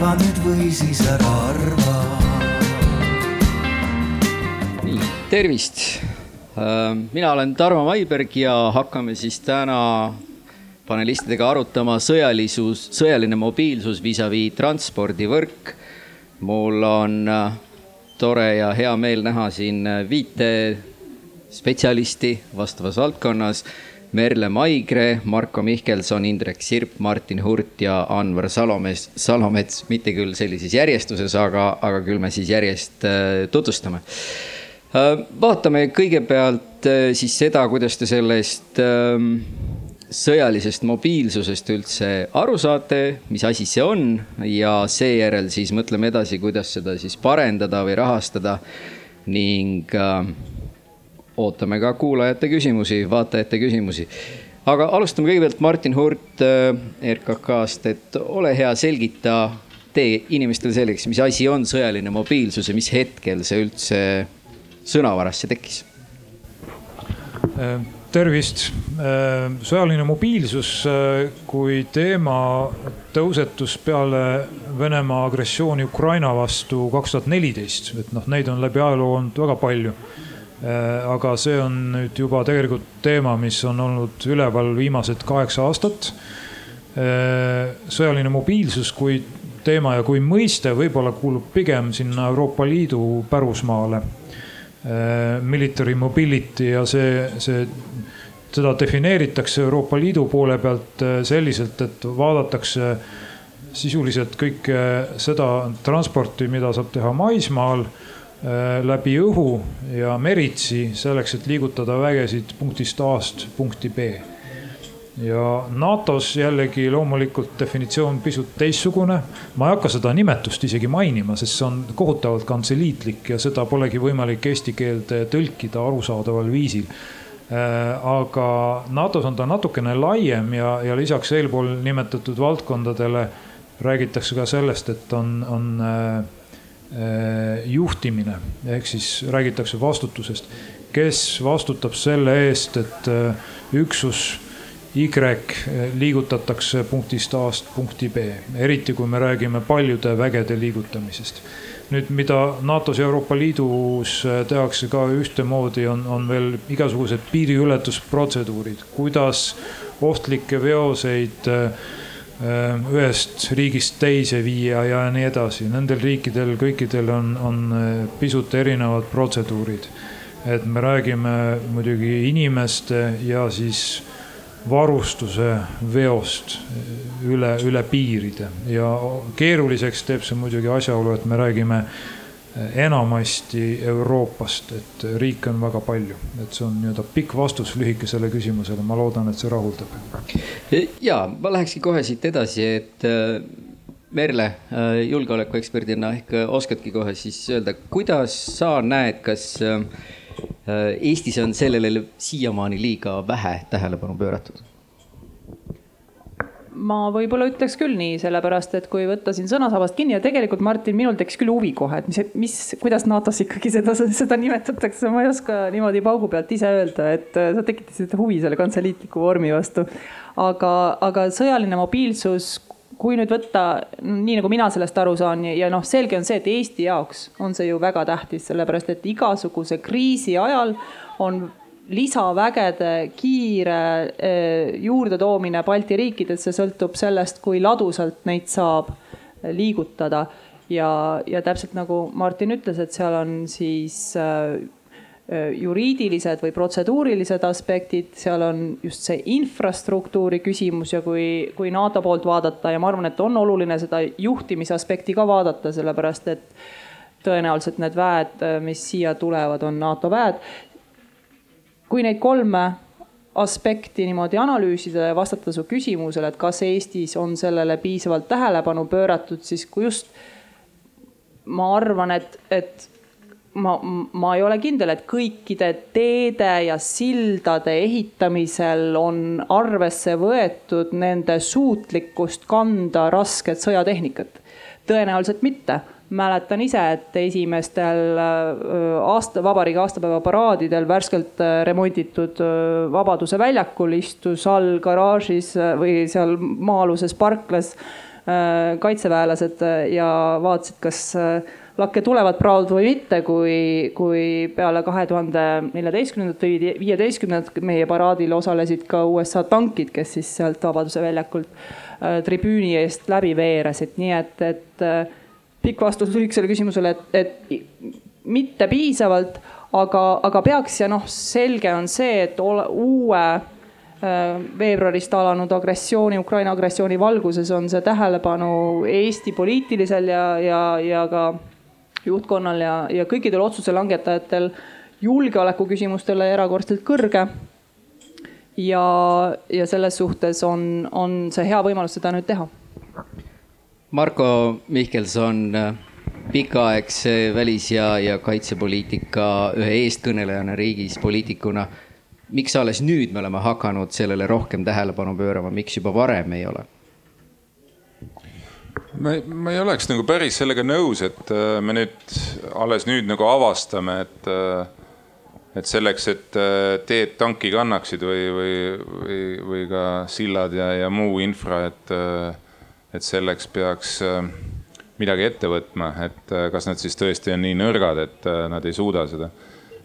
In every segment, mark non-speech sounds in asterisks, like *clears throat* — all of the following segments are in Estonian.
arva nüüd või siis ära arva. nii, tervist. Äh, mina olen Tarmo Maiberg ja hakkame siis täna panelistidega arutama sõjalisus, sõjaline mobiilsus vis-a-vis transpordivõrk. mul on äh, tore ja hea meel näha siin äh, viite spetsialisti vastavas valdkonnas. Merle Maigre, Marko Mihkelson, Indrek Sirp, Martin Hurt ja Anvar Salomets, Salomets, mitte küll sellises järjestuses, aga, aga küll me siis järjest äh, tutvustame. vaatame kõigepealt siis seda, kuidas te sellest ähm, sõjalisest mobiilsusest üldse aru saate, mis asi see on ja seejärel siis mõtleme edasi, kuidas seda siis parendada või rahastada ning äh, ootame ka kuulajate küsimusi, vaatajate küsimusi. aga alustame kõigepealt Martin Hurt äh, RKK-st, et ole hea, selgita tee inimestele selgeks, mis asi on sõjaline mobiilsus ja mis hetkel see üldse sõnavarasse tekkis äh tervist, äh, sõjaline mobiilsus kui teema tõusetus peale Venemaa agressiooni Ukraina vastu kaks tuhat neliteist, et noh, neid on läbi ajaloo olnud väga palju. Äh, aga see on nüüd juba tegelikult teema, mis on olnud üleval viimased kaheksa aastat. sõjaline mobiilsus kui teema ja kui mõiste võib-olla kuulub pigem sinna Euroopa Liidu pärusmaale military mobility ja see, see seda defineeritakse Euroopa Liidu poole pealt äh, selliselt, et vaadatakse sisuliselt kõike seda transporti, mida saab teha maismaal äh, läbi õhu ja meritsi selleks, et liigutada vägesid punktist A-st punkti B. ja NATO-s jällegi loomulikult definitsioon pisut teistsugune. ma ei hakka seda nimetust isegi mainima, sest see on kohutavalt kantseliitlik ja seda polegi võimalik eesti keelde tõlkida arusaadaval viisil Äh, aga NATO-s on ta natukene laiem ja, ja lisaks eelpool nimetatud valdkondadele räägitakse ka sellest, et on, on äh, äh, juhtimine. Ehk siis räägitakse vastutusest. kes vastutab selle eest, et üksus Y liigutatakse punktist A-st punkti B, eriti kui me räägime paljude vägede liigutamisest. Nüüd, mida NATO-s ja Euroopa Liidus äh, tehakse ka ühtemoodi, on, on veel igasugused piiriületusprotseduurid, kuidas ohtlikke veoseid äh, äh, ühest riigist teise viia ja nii edasi. Nendel riikidel kõikidel on, on pisut erinevad protseduurid. et me räägime muidugi inimeste ja siis varustuse veost üle, üle piiride ja keeruliseks teeb see muidugi asjaolu, et me räägime enamasti Euroopast, et riike on väga palju, et see on nii-öelda pikk vastus lühikesele küsimusele, ma loodan, et see rahuldab. ja ma lähekski kohe siit edasi, et äh, Merle äh, julgeolekueksperdina ehk oskadki kohe siis öelda, kuidas sa näed, kas äh, Eestis on sellele siiamaani liiga vähe tähelepanu pööratud? Ma võib-olla ütleks küll nii, sellepärast et kui võtta siin sõnasabast kinni ja tegelikult Martin, minul tekkis küll huvi kohe, et mis, mis, kuidas NATO-s ikkagi seda, seda nimetatakse, ma ei oska niimoodi paugu pealt ise öelda, et äh, sa tekitasid huvi selle kantseliitliku vormi vastu. aga, aga sõjaline mobiilsus, kui nüüd võtta nii nagu mina sellest aru saan ja, ja noh, selge on see, et Eesti jaoks on see ju väga tähtis, sellepärast et igasuguse kriisi ajal on lisavägede kiire eh, juurdetoomine Balti riikidesse sõltub sellest, kui ladusalt neid saab eh, liigutada. ja, ja täpselt nagu Martin ütles, et seal on siis eh, juriidilised või protseduurilised aspektid, seal on just see infrastruktuuri küsimus ja kui, kui NATO poolt vaadata ja ma arvan, et on oluline seda juhtimise aspekti ka vaadata, sellepärast et tõenäoliselt need väed, mis siia tulevad, on NATO väed, kui neid kolme aspekti niimoodi analüüsida ja vastata su küsimusele, et kas Eestis on sellele piisavalt tähelepanu pööratud, siis kui just ma arvan, et, et ma, ma ei ole kindel, et kõikide teede ja sildade ehitamisel on arvesse võetud nende suutlikkust kanda rasket sõjatehnikat. tõenäoliselt mitte mäletan ise, et esimestel äh, aasta, vabariigi aastapäeva paraadidel värskelt äh, remonditud äh, Vabaduse väljakul istus all garaažis või seal maa-aluses parklas kaitseväelased ja vaatasid, kas lakke tulevad praod või mitte, kui, kui peale kahe tuhande neljateistkümnendat või viieteistkümnendat meie paraadil osalesid ka USA tankid, kes siis sealt Vabaduse väljakult tribüüni eest läbi veeresid, nii et, et pikk vastus lühikesele küsimusele, et, et mitte piisavalt, aga, aga peaks ja noh, selge on see, et ole, uue äh, veebruarist alanud agressiooni, Ukraina agressiooni valguses on see tähelepanu Eesti poliitilisel ja, ja, ja ka juhtkonnal ja, ja kõikidel otsuse langetajatel julgeoleku küsimustele erakordselt kõrge. ja, ja selles suhtes on, on see hea võimalus seda nüüd teha. Marko Mihkelson, pikaaegse välis- ja, ja kaitsepoliitika ühe eestkõnelejana riigis, poliitikuna. miks alles nüüd me oleme hakanud sellele rohkem tähelepanu pöörama, miks juba varem ei ole? ma, ma ei oleks nagu päris sellega nõus, et äh, me nüüd alles nüüd nagu avastame, et, äh, et selleks, et äh, teed tanki kannaksid või, või, või, või ka sillad ja, ja muu infra, et, et selleks peaks midagi ette võtma, et kas nad siis tõesti on nii nõrgad, et nad ei suuda seda.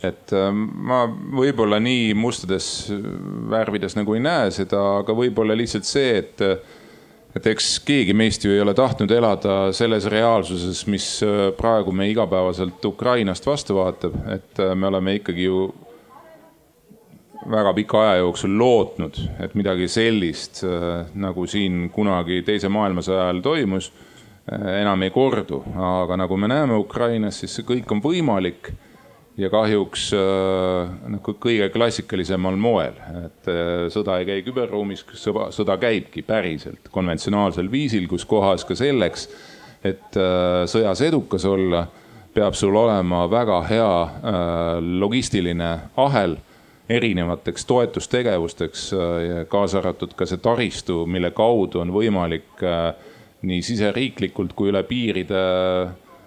et ma võib-olla nii mustades värvides nagu ei näe seda, aga võib-olla lihtsalt see, et et eks keegi meist ju ei ole tahtnud elada selles reaalsuses, mis äh, praegu me igapäevaselt Ukrainast vastu vaatab, et äh, me oleme ikkagi ju väga pika aja jooksul lootnud, et midagi sellist äh, nagu siin kunagi teise maailmasõja ajal toimus, enam ei kordu, aga nagu me näeme Ukrainas, siis see kõik on võimalik ja kahjuks noh, kõige klassikalisemal moel, et äh, sõda ei käi küberruumis, sõda, sõda käibki päriselt konventsionaalsel viisil, kus kohas ka selleks, et äh, sõjas edukas olla, peab sul olema väga hea logistiline ahel erinevateks toetustegevusteks, kaasa arvatud ka see taristu, mille kaudu on võimalik nii siseriiklikult kui üle piiride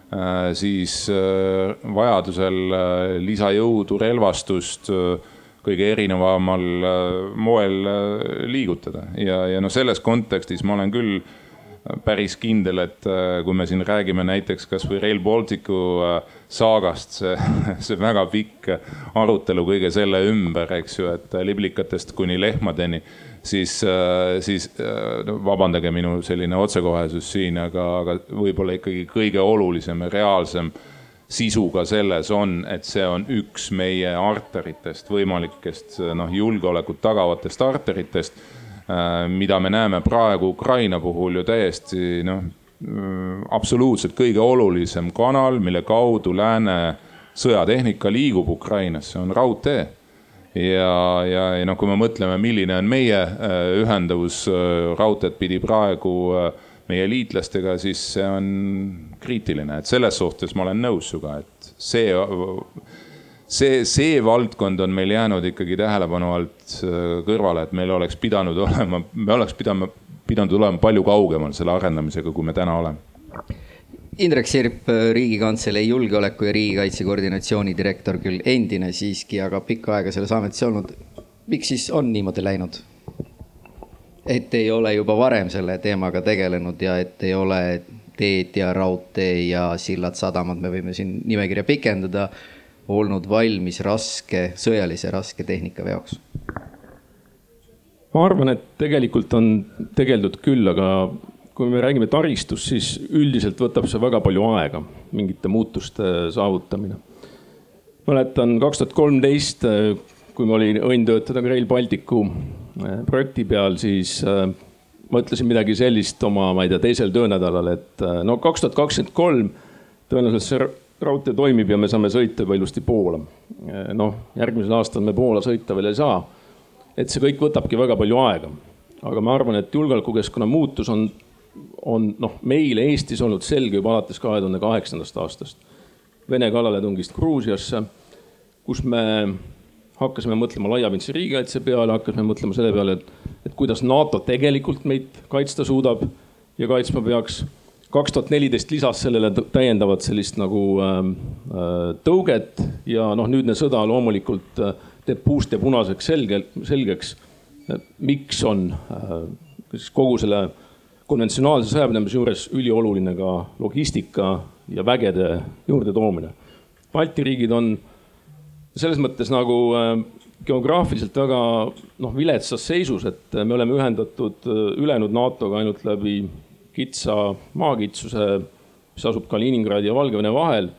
Äh, siis äh, vajadusel äh, lisajõudu, relvastust kõige erinevamal moel liigutada. Ja, ja noh, selles kontekstis ma olen küll päris kindel, et kui me siin räägime näiteks kasvõi Rail Balticu saagast, see, *laughs* see väga pikk arutelu kõige selle ümber, eks ju, et liblikatest kuni lehmadeni siis, äh, siis äh, vabandage minu selline otsekohesus siin, aga, aga võib-olla ikkagi kõige olulisem ja reaalsem sisu ka selles on, et see on üks meie arteritest, võimalikest noh, julgeolekut tagavatest arteritest. Äh, mida me näeme praegu Ukraina puhul ju täiesti noh, absoluutselt kõige olulisem kanal, mille kaudu lääne sõjatehnika liigub Ukrainasse, on raudtee. Ja, ja, ja noh, kui me mõtleme, milline on meie äh, ühenduvus äh, raudteed pidi praegu äh, meie liitlastega, siis see on kriitiline, et selles suhtes ma olen nõus sinuga, et see, see, see valdkond on meil jäänud ikkagi tähelepanu alt kõrvale, et meil oleks pidanud *laughs* olema, me oleks pidama, pidanud olema palju kaugemal selle arendamisega, kui me täna oleme Indrek Sirp, Riigikantselei julgeoleku ja riigikaitse koordinatsiooni direktor, küll endine siiski, aga pikka aega selles ametis olnud. miks siis on niimoodi läinud? et ei ole juba varem selle teemaga tegelenud ja et ei ole teed ja raudtee ja sillad, sadamad, me võime siin nimekirja pikendada, olnud valmis raske, sõjalise rasketehnika veoks? ma arvan, et tegelikult on tegeldud küll, aga kui me räägime taristust, siis üldiselt võtab see väga palju aega, mingite muutuste saavutamine. mäletan kaks tuhat kolmteist, kui ma olin õnn töötada Rail Balticu eh, projekti peal, siis eh, ma ütlesin midagi sellist oma, ma ei tea, teisel töönädalal, et eh, no kaks tuhat kakskümmend kolm tõenäoliselt see raudtee toimib ja me saame sõita juba ilusti Poola. noh, järgmisel aastal me Poola sõita veel ei saa. et see kõik võtabki väga palju aega. aga ma arvan, et julgeolekukeskkonna muutus on on noh, meile Eestis olnud selge juba alates kahe tuhande kaheksandast aastast. Vene kallaletungist Gruusiasse, kus me hakkasime mõtlema laiapindse riigikaitse peale, hakkasime mõtlema selle peale, et, et kuidas NATO tegelikult meid kaitsta suudab ja kaitsma peaks. Kaks tuhat neliteist lisas sellele täiendavat sellist nagu äh, äh tõuget ja noh, nüüdne sõda loomulikult äh, teeb puust ja punaseks selge, selgeks, miks on äh, kogu selle konventsionaalse sõjapidamise juures ülioluline ka logistika ja vägede juurdetoomine. Balti riigid on selles mõttes nagu äh, geograafiliselt väga noh, viletsas seisus, et me oleme ühendatud äh, ülejäänud NATO-ga ainult läbi kitsa maakitsuse, mis asub Kaliningradi ja Valgevene vahel.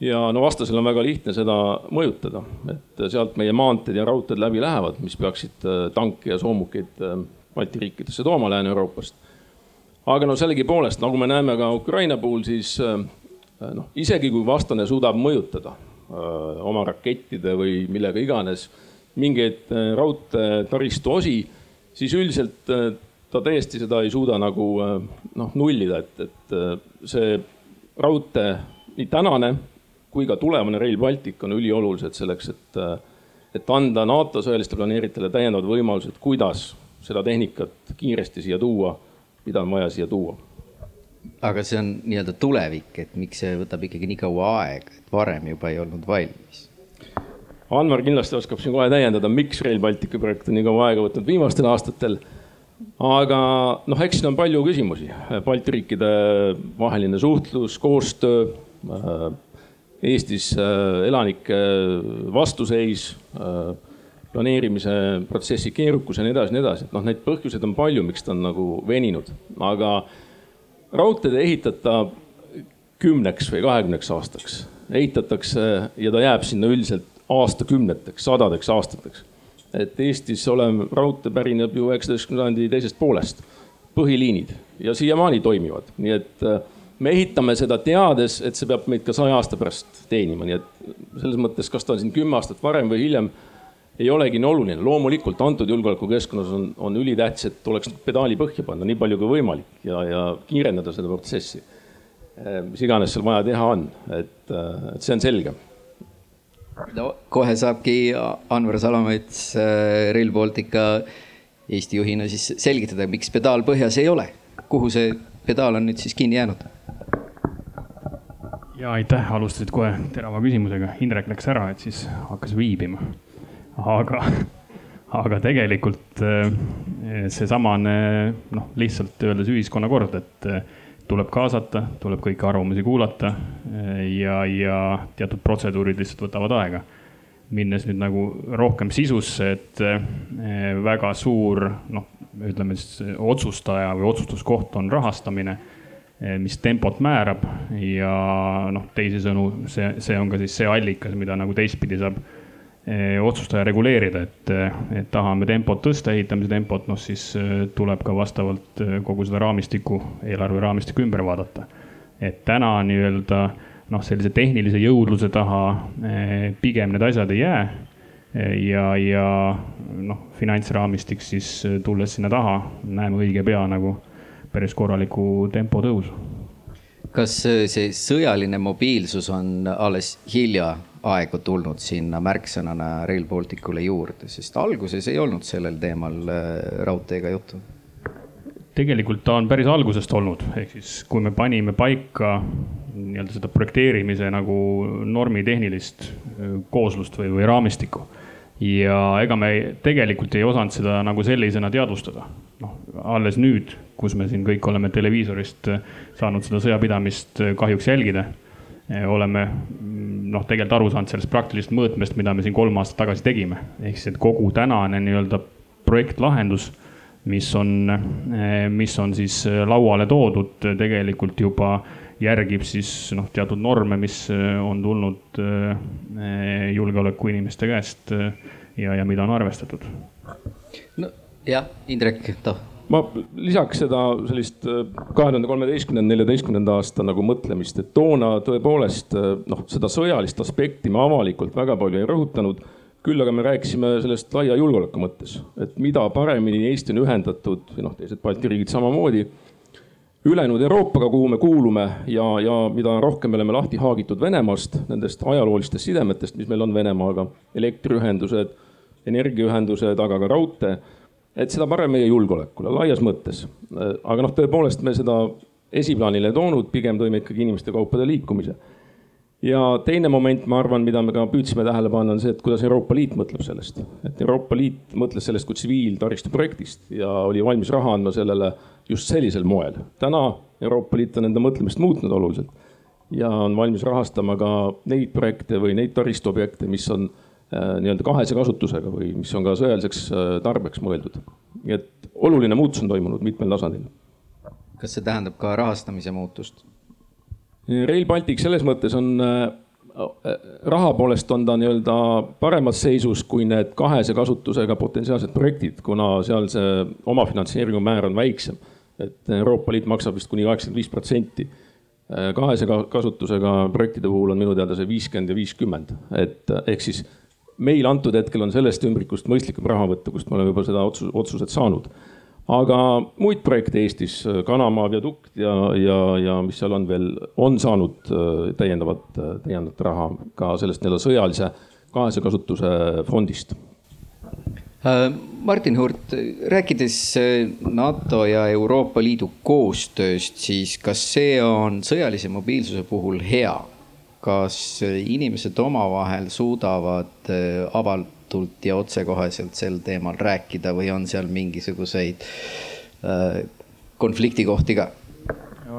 ja no vastasel on väga lihtne seda mõjutada, et sealt meie maanteed ja raudteed läbi lähevad, mis peaksid äh, tanke ja soomukeid Balti riikidesse tooma Lääne-Euroopast. aga no sellegipoolest, nagu me näeme ka Ukraina puhul, siis noh, isegi kui vastane suudab mõjutada Äh, oma rakettide või millega iganes mingeid äh, raudteetaristu osi, siis üldiselt äh, ta täiesti seda ei suuda nagu noh nullida, et, et see raudtee, nii tänane kui ka tulevane Rail Baltic on üliolulised selleks, et, et anda NATO sõjalistele planeerijatele täiendavad võimalused, kuidas seda tehnikat kiiresti siia tuua, mida on vaja siia tuua aga see on nii-öelda tulevik, et miks see võtab ikkagi nii kaua aega, et varem juba ei olnud valmis? Anvar kindlasti oskab siin kohe täiendada, miks Rail Balticu projekt on nii kaua aega võtnud viimastel aastatel. Aga noh, eks siin on palju küsimusi, Balti riikide vaheline suhtlus, koostöö, äh, Eestis äh, elanike vastuseis, äh, planeerimise protsessi keerukus ja nii edasi, nii edasi, et noh, neid põhjuseid on palju, miks ta on nagu veninud, aga raudteed ei ehitata kümneks või kahekümneks aastaks, ehitatakse ja ta jääb sinna üldiselt aastakümneteks, sadadeks aastateks. Et Eestis olev raudtee pärineb ju üheksateistkümnenda sajandi teisest poolest, põhiliinid ja siiamaani toimivad, nii et äh, me ehitame seda teades, et see peab meid ka saja aasta pärast teenima, nii et selles mõttes, kas ta on siin kümme aastat varem või hiljem ei olegi nii oluline. loomulikult antud julgeolekukeskkonnas on, on ülitähtis, et oleks pedaali põhja panna nii palju kui võimalik ja, ja kiirendada seda protsessi. Eh, mis iganes seal vaja teha on, et, eh, et see on selge. No kohe saabki Anvar Salamets eh, Rail Baltica Eesti juhina siis selgitada, miks pedaal põhjas ei ole. kuhu see pedaal on nüüd siis kinni jäänud? ja aitäh, alustasid kohe terava küsimusega. Indrek läks ära, et siis hakkas viibima aga, aga tegelikult eh, seesamane noh, lihtsalt öeldes ühiskonnakord, et eh, tuleb kaasata, tuleb kõiki arvamusi kuulata eh, ja, ja teatud protseduurid lihtsalt võtavad aega. minnes nüüd nagu rohkem sisusse, et väga suur noh, ütleme siis otsustaja või otsustuskoht on rahastamine mis tempot määrab ja noh, teisisõnu, see, see on ka siis see allikas, mida nagu teistpidi saab Eh, otsustaja reguleerida, et, et tahame tempot tõsta, ehitamise tempot, noh siis eh, tuleb ka vastavalt eh, kogu seda raamistikku, eelarve raamistikku ümber vaadata. et täna nii-öelda noh, sellise tehnilise jõudluse taha pigem need asjad ei jää. ja, ja noh, finantsraamistik siis tulles sinna taha, näeme õige pea nagu päris korralikku tempo tõusu. kas see sõjaline mobiilsus on alles hilja aegu tulnud sinna märksõnana Rail Balticule juurde, sest alguses ei olnud sellel teemal äh, raudteega juttu? tegelikult ta on päris algusest olnud, ehk siis kui me panime paika nii-öelda seda projekteerimise nagu normitehnilist äh, kooslust või, või raamistikku. ja ega me tegelikult ei osanud seda nagu sellisena teadvustada. noh, alles nüüd, kus me siin kõik oleme televiisorist äh, saanud seda sõjapidamist kahjuks jälgida oleme noh, tegelikult aru saanud sellest praktilisest mõõtmest, mida me siin kolm aastat tagasi tegime. ehk siis, et kogu tänane nii-öelda projektlahendus, mis on, mis on siis lauale toodud, tegelikult juba järgib siis noh, teatud norme, mis on tulnud eh, julgeolekuinimeste käest ja, ja mida on arvestatud. no jah, Indrek, noh ma lisaks seda sellist äh, kahe tuhande kolmeteistkümnenda, neljateistkümnenda aasta nagu mõtlemist, et toona tõepoolest äh, noh, seda sõjalist aspekti me avalikult väga palju ei rõhutanud. küll aga me rääkisime sellest laia julgeoleku mõttes, et mida paremini Eesti on ühendatud või noh, teised Balti riigid samamoodi ülejäänud Euroopaga, kuhu me kuulume ja, ja mida rohkem me oleme lahti haagitud Venemaast, nendest ajaloolistest sidemetest, mis meil on Venemaaga, elektriühendused, energiaühendused, aga ka raudtee et seda parem meie julgeolekule laias mõttes. aga noh, tõepoolest me seda esiplaanile ei toonud, pigem tõime ikkagi inimeste, kaupade liikumise. ja teine moment, ma arvan, mida me ka püüdsime tähele panna, on see, et kuidas Euroopa Liit mõtleb sellest. et Euroopa Liit mõtles sellest kui tsiviiltaristu projektist ja oli valmis raha andma sellele just sellisel moel. täna Euroopa Liit on enda mõtlemist muutnud oluliselt ja on valmis rahastama ka neid projekte või neid taristuobjekte, mis on nii-öelda kahese kasutusega või mis on ka sõjaliseks äh, tarbeks mõeldud. nii et oluline muutus on toimunud mitmel tasandil. kas see tähendab ka rahastamise muutust? Rail Baltic selles mõttes on äh, raha poolest on ta nii-öelda paremas seisus kui need kahese kasutusega potentsiaalsed projektid, kuna seal see omafinantseeringu määr on väiksem. et Euroopa Liit maksab vist kuni kaheksakümmend viis protsenti. kahese kasutusega projektide puhul on minu teada see viiskümmend ja viiskümmend, et ehk siis meil antud hetkel on sellest ümbrikust mõistlikum raha võtta, kust me oleme juba seda otsus, otsused saanud aga muid projekte Eestis, Kanamaa viadukt ja, ja, ja mis seal on veel, on saanud äh, täiendavat, äh, täiendavat raha ka sellest nii-öelda sõjalise kahese kasutuse fondist. Äh, Martin Hurt, rääkides NATO ja Euroopa Liidu koostööst, siis kas see on sõjalise mobiilsuse puhul hea? Kas inimesed omavahel suudavad avalt avatult ja otsekoheselt sel teemal rääkida või on seal mingisuguseid äh, konfliktikohti ka?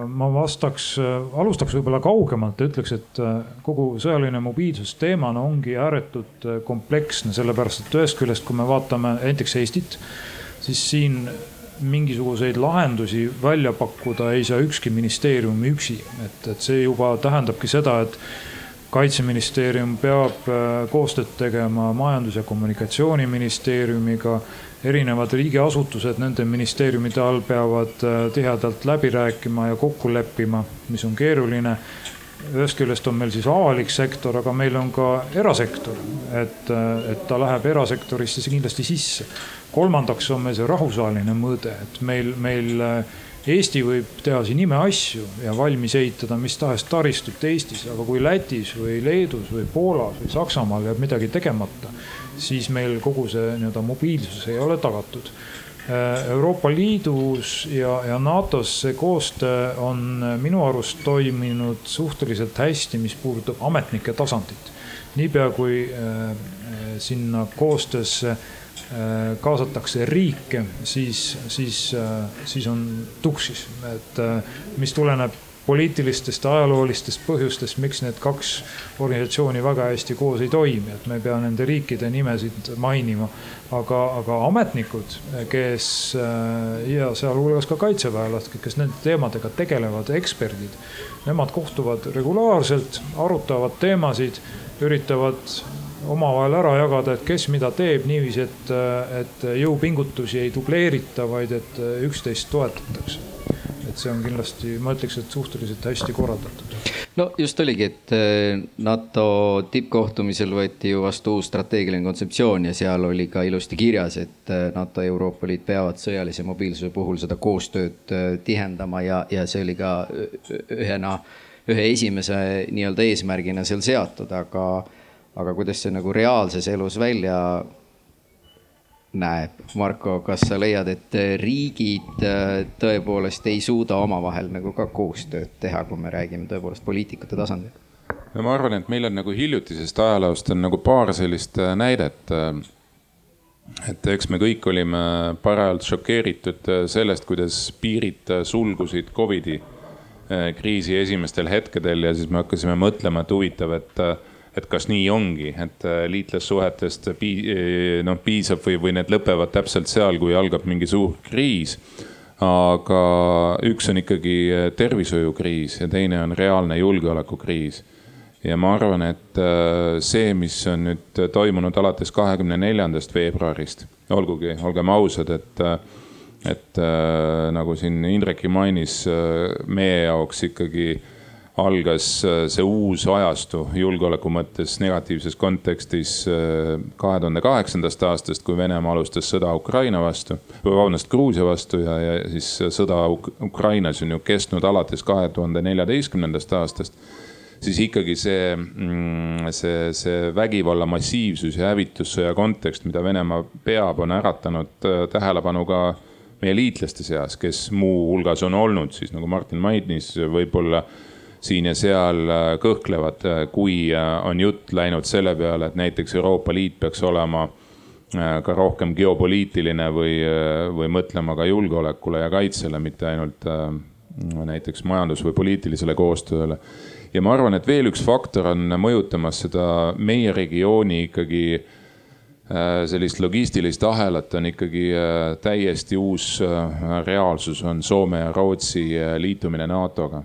ma vastaks, alustaks võib-olla kaugemalt ja ütleks, et äh, kogu sõjaline mobiilsus teemana ongi ääretult äh, kompleksne, sellepärast et ühest küljest, kui me vaatame näiteks Eestit, siis siin mingisuguseid lahendusi välja pakkuda ei saa ükski ministeerium üksi, et, et see juba tähendabki seda, et kaitseministeerium peab äh, koostööd tegema Majandus- ja Kommunikatsiooniministeeriumiga. erinevad riigiasutused nende ministeeriumide all peavad äh, tihedalt läbi rääkima ja kokku leppima, mis on keeruline. ühest küljest on meil siis avalik sektor, aga meil on ka erasektor, et, äh, et ta läheb erasektorisse kindlasti sisse. Kolmandaks on meil see rahvusvaheline mõõde, et meil, meil Eesti võib teha siin imeasju ja valmis ehitada mis tahes taristut Eestis, aga kui Lätis või Leedus või Poolas või Saksamaal jääb midagi tegemata, siis meil kogu see nii-öelda mobiilsus ei ole tagatud. Euroopa Liidus ja, ja NATO-s see koostöö on minu arust toiminud suhteliselt hästi, mis puudutab ametnike tasandit. niipea kui äh, sinna koostöösse Äh, kaasatakse riike, siis, siis, äh, siis on tuksis, et äh, mis tuleneb poliitilistest ja ajaloolistest põhjustest, miks need kaks organisatsiooni väga hästi koos ei toimi, et me ei pea nende riikide nimesid mainima. aga, aga ametnikud, kes ja sealhulgas ka kaitseväelased, kes nende teemadega tegelevad, eksperdid, nemad kohtuvad regulaarselt, arutavad teemasid, üritavad omavahel ära jagada, et kes mida teeb niiviisi, et, et jõupingutusi ei dubleerita, vaid et üksteist toetatakse. et see on kindlasti, ma ütleks, et suhteliselt hästi korraldatud. no just oligi, et eh, NATO tippkohtumisel võeti ju vastu uus strateegiline kontseptsioon ja seal oli ka ilusti kirjas, et eh, NATO ja Euroopa Liit peavad sõjalise mobiilsuse puhul seda koostööd eh, tihendama ja, ja see oli ka ühena, ühe esimese nii-öelda eesmärgina seal seatud, aga aga kuidas see nagu reaalses elus välja näeb, Marko, kas sa leiad, et riigid äh, tõepoolest ei suuda omavahel nagu ka koostööd teha, kui me räägime tõepoolest poliitikute tasandil? no ma arvan, et meil on nagu hiljutisest ajaloost on nagu paar sellist äh, näidet. Äh, et eks me kõik olime parajalt šokeeritud sellest, kuidas piirid sulgusid Covidi kriisi esimestel hetkedel ja siis me hakkasime mõtlema, et huvitav, et et kas nii ongi, et äh, liitlassuhetest pii-, äh, noh piisab või, või need lõpevad täpselt seal, kui algab mingi suur kriis. aga üks on ikkagi äh, tervishoiukriis ja teine on reaalne julgeolekukriis. ja ma arvan, et see, mis on nüüd toimunud alates kahekümne neljandast veebruarist, olgugi, olgem ausad, et et äh, nagu siin Indrekki mainis äh,, meie jaoks ikkagi äh, algas äh, see uus ajastu julgeoleku mõttes negatiivses kontekstis äh, kahe tuhande kaheksandast aastast, kui Venemaa alustas sõda Ukraina vastu, vabandust, Gruusia vastu ja, ja siis sõda Ukrainas on ju kestnud alates kahe tuhande neljateistkümnendast aastast siis ikkagi see, mm, see, see vägivalla massiivsus ja hävitussõja kontekst, mida Venemaa peab, on äratanud äh, tähelepanu ka meie liitlaste seas, kes muuhulgas on olnud siis nagu Martin mainis, võib-olla siin ja seal kõhklevad, kui on jutt läinud selle peale, et näiteks Euroopa Liit peaks olema ka rohkem geopoliitiline või, või mõtlema ka julgeolekule ja kaitsele, mitte ainult näiteks majandus- või poliitilisele koostööle. ja ma arvan, et veel üks faktor on mõjutamas seda meie regiooni ikkagi äh, sellist logistilist ahelat on ikkagi äh, täiesti uus äh, reaalsus, on Soome ja Rootsi liitumine NATO-ga.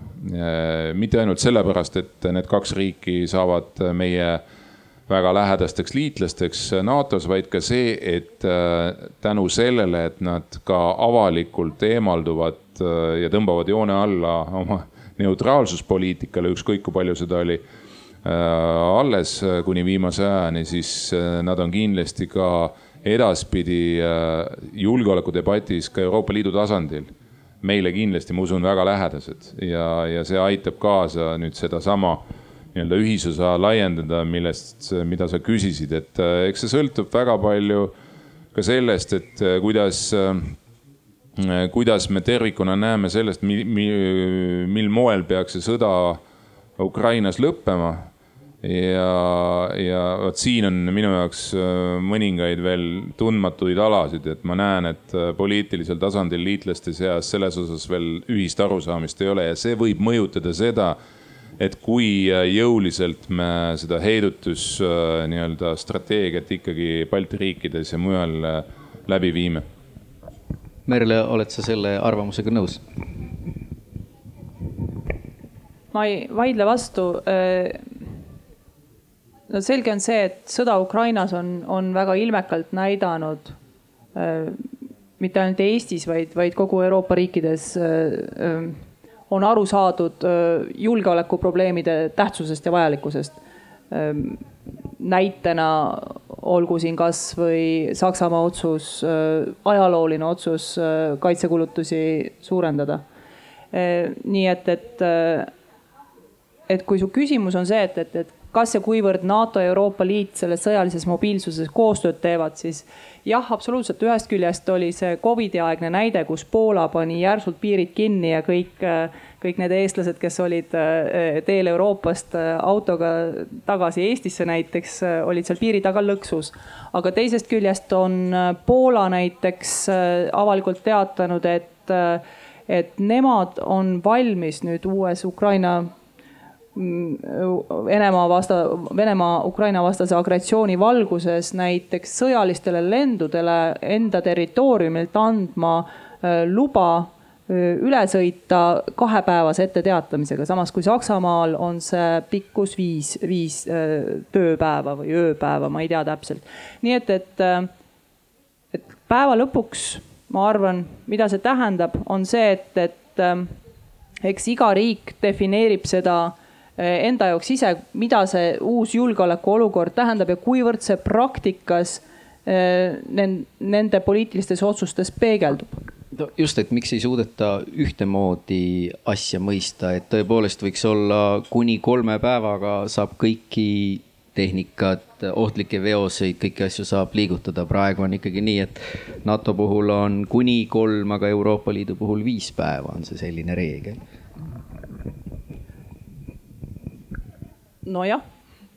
mitte ainult sellepärast, et need kaks riiki saavad meie väga lähedasteks liitlasteks NATO-s, vaid ka see, et tänu sellele, et nad ka avalikult eemalduvad Äh, ja tõmbavad joone alla oma *laughs* neutraalsuspoliitikale, ükskõik kui palju seda oli äh, alles äh, kuni viimase ajani, siis nad on kindlasti ka edaspidi julgeolekudebatis ka Euroopa Liidu tasandil. Meile kindlasti, ma usun, väga lähedased. Ja, ja see aitab kaasa nüüd sedasama nii-öelda ühisosa laiendada, millest, mida sa küsisid, et eks see sõltub väga palju ka sellest, et kuidas Äh, kuidas me tervikuna näeme sellest, mil, mil moel peaks see sõda Ukrainas lõppema. ja, ja vot siin on minu jaoks äh, mõningaid veel tundmatuid alasid, et ma näen, et äh, poliitilisel tasandil liitlaste seas selles osas veel ühist arusaamist ei ole ja see võib mõjutada seda, et kui jõuliselt me seda heidutus nii-öelda strateegiat ikkagi Balti riikides ja mujal läbi viime Merle, oled sa selle arvamusega nõus? Ma ei vaidle vastu. No selge on see, et sõda Ukrainas on, on väga ilmekalt näidanud mitte ainult Eestis, vaid, vaid kogu Euroopa riikides on aru saadud julgeolekuprobleemide tähtsusest ja vajalikkusest. näitena olgu siin kasvõi Saksamaa otsus, ajalooline otsus kaitsekulutusi suurendada. Nii et, et, et kui su küsimus on see, et, et, et kas ja kuivõrd NATO ja Euroopa Liit selles sõjalises mobiilsuses koostööd teevad, siis jah, absoluutselt, ühest küljest oli see Covidi aegne näide, kus Poola pani järsult piirid kinni ja kõik kõik need eestlased, kes olid äh, teel Euroopast äh, autoga tagasi Eestisse näiteks, äh, olid seal piiri taga lõksus. aga teisest küljest on Poola näiteks avalikult teatanud, et, et nemad on valmis nüüd uues Ukraina Venemaa vasta, Venemaa Ukraina vastase agressiooni valguses näiteks sõjalistele lendudele enda territooriumilt andma luba üle sõita kahepäevase etteteatamisega, samas kui Saksamaal on see pikkus viis, viis tööpäeva või ööpäeva, ma ei tea täpselt. nii et, et, et päeva lõpuks ma arvan, mida see tähendab, on see, et, et eks iga riik defineerib seda enda jaoks ise, mida see uus julgeolekuolukord tähendab ja kuivõrd see praktikas nende poliitilistes otsustes peegeldub no just, et miks ei suudeta ühtemoodi asja mõista, et tõepoolest võiks olla kuni kolme päevaga saab kõiki tehnikat, ohtlikke veoseid, kõiki asju saab liigutada. praegu on ikkagi nii, et NATO puhul on kuni kolm, aga Euroopa Liidu puhul viis päeva on see selline reegel. Nojah,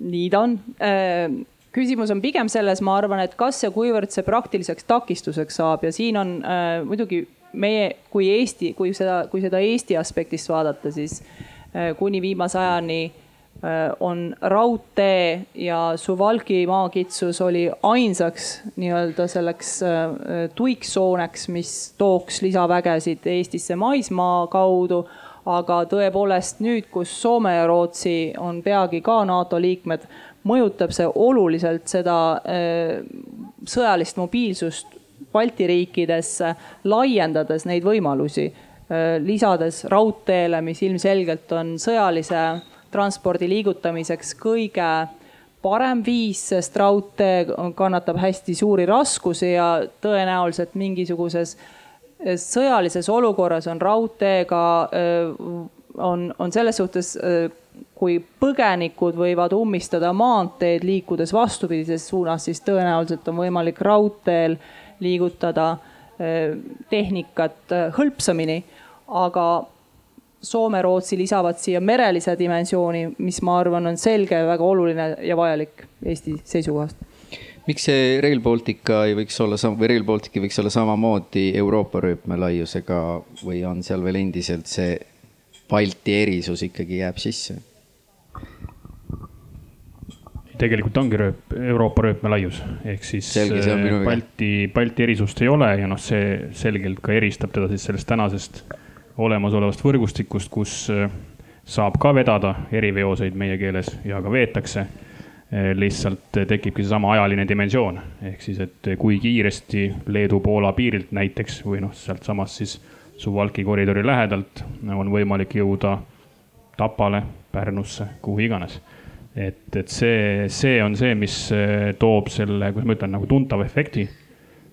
nii ta on. Äh, küsimus on pigem selles, ma arvan, et kas ja kuivõrd see praktiliseks takistuseks saab ja siin on äh, muidugi meie kui Eesti, kui seda, kui seda Eesti aspektist vaadata, siis äh, kuni viimase ajani äh, on raudtee ja Suwalki maakitsus oli ainsaks nii-öelda selleks äh, tuiksooneks, mis tooks lisavägesid Eestisse maismaa kaudu aga tõepoolest nüüd, kus Soome ja Rootsi on peagi ka NATO liikmed, mõjutab see oluliselt seda äh, sõjalist mobiilsust Balti riikidesse, laiendades neid võimalusi, äh, lisades raudteele, mis ilmselgelt on sõjalise transpordi liigutamiseks kõige parem viis, sest raudtee kannatab hästi suuri raskusi ja tõenäoliselt mingisuguses äh, sõjalises olukorras on raudteega, on, on selles suhtes kui põgenikud võivad ummistada maanteed liikudes vastupidises suunas, siis tõenäoliselt on võimalik raudteel liigutada eh, tehnikat eh, hõlpsamini. aga Soome, Rootsi lisavad siia merelise dimensiooni, mis ma arvan, on selge, väga oluline ja vajalik Eesti seisukohast. Miks see Rail Baltica ei võiks olla sam- või Rail Baltic ei võiks olla samamoodi Euroopa rööpmelaiusega või on seal veel endiselt see Balti erisus ikkagi jääb sisse? tegelikult ongi rööp, Euroopa rööpmelaius ehk siis Selge, äh. Balti, Balti erisust ei ole ja noh, see selgelt ka eristab teda siis sellest tänasest olemasolevast võrgustikust, kus äh, saab ka vedada eriveoseid meie keeles ja ka veetakse. Lihtsalt tekibki seesama ajaline dimensioon ehk siis, et kui kiiresti Leedu-Poola piirilt näiteks või noh, sealtsamast siis Suwalki koridori lähedalt on võimalik jõuda Tapale, Pärnusse, kuhu iganes et, et see, see on see, mis eh, toob selle, kuidas ma ütlen, nagu tuntava efekti.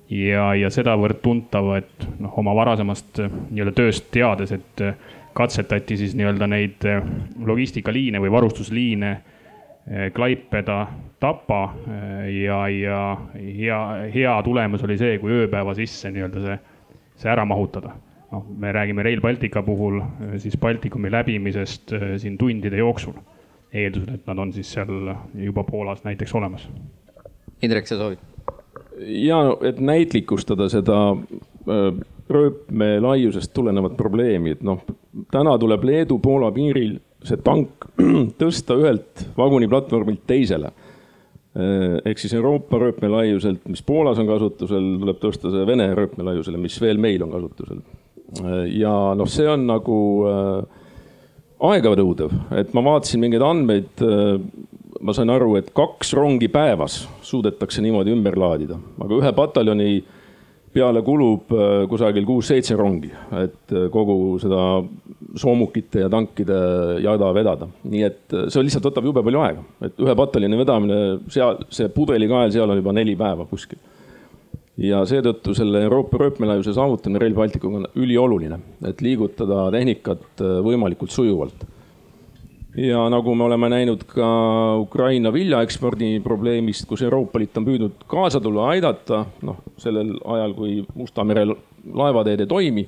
ja, ja sedavõrd tuntava, et noh, oma varasemast eh, nii-öelda tööst teades, et eh, katsetati siis nii-öelda neid eh, logistikaliine või varustusliine eh, Klaipeda, Tapa eh, ja, ja hea, hea tulemus oli see, kui ööpäeva sisse nii-öelda see, see ära mahutada noh, me räägime Rail Baltica puhul eh, siis Baltikumi läbimisest eh, siin tundide jooksul eeldusel, et nad on siis seal juba Poolas näiteks olemas. Indrek, sa soovid? ja et näitlikustada seda äh, rööpme laiusest tulenevat probleemi, et noh, täna tuleb Leedu-Poola piiril see tank *clears throat* tõsta ühelt vaguniplatvormilt teisele. Äh, ehk siis Euroopa rööpmelaiuselt, mis Poolas on kasutusel, tuleb tõsta see Vene rööpmelaiusele, mis veel meil on kasutusel. Äh, ja noh, see on nagu äh, aeganõudev, et ma vaatasin mingeid andmeid. ma sain aru, et kaks rongi päevas suudetakse niimoodi ümber laadida, aga ühe pataljoni peale kulub äh, kusagil kuus-seitse rongi, et äh, kogu seda soomukite ja tankide jada vedada. nii et äh, see lihtsalt võtab jube palju aega, et ühe pataljoni vedamine seal, see pudelikael seal on juba neli päeva kuskil ja seetõttu selle Euroopa rööpmelaiuse saavutamine Rail Balticuga on ülioluline, et liigutada tehnikat võimalikult sujuvalt. Ja nagu me oleme näinud ka Ukraina viljaekspordi probleemist, kus Euroopa Liit on püüdnud kaasa tulla, aidata, noh sellel ajal, kui Musta mere laevateed ei toimi.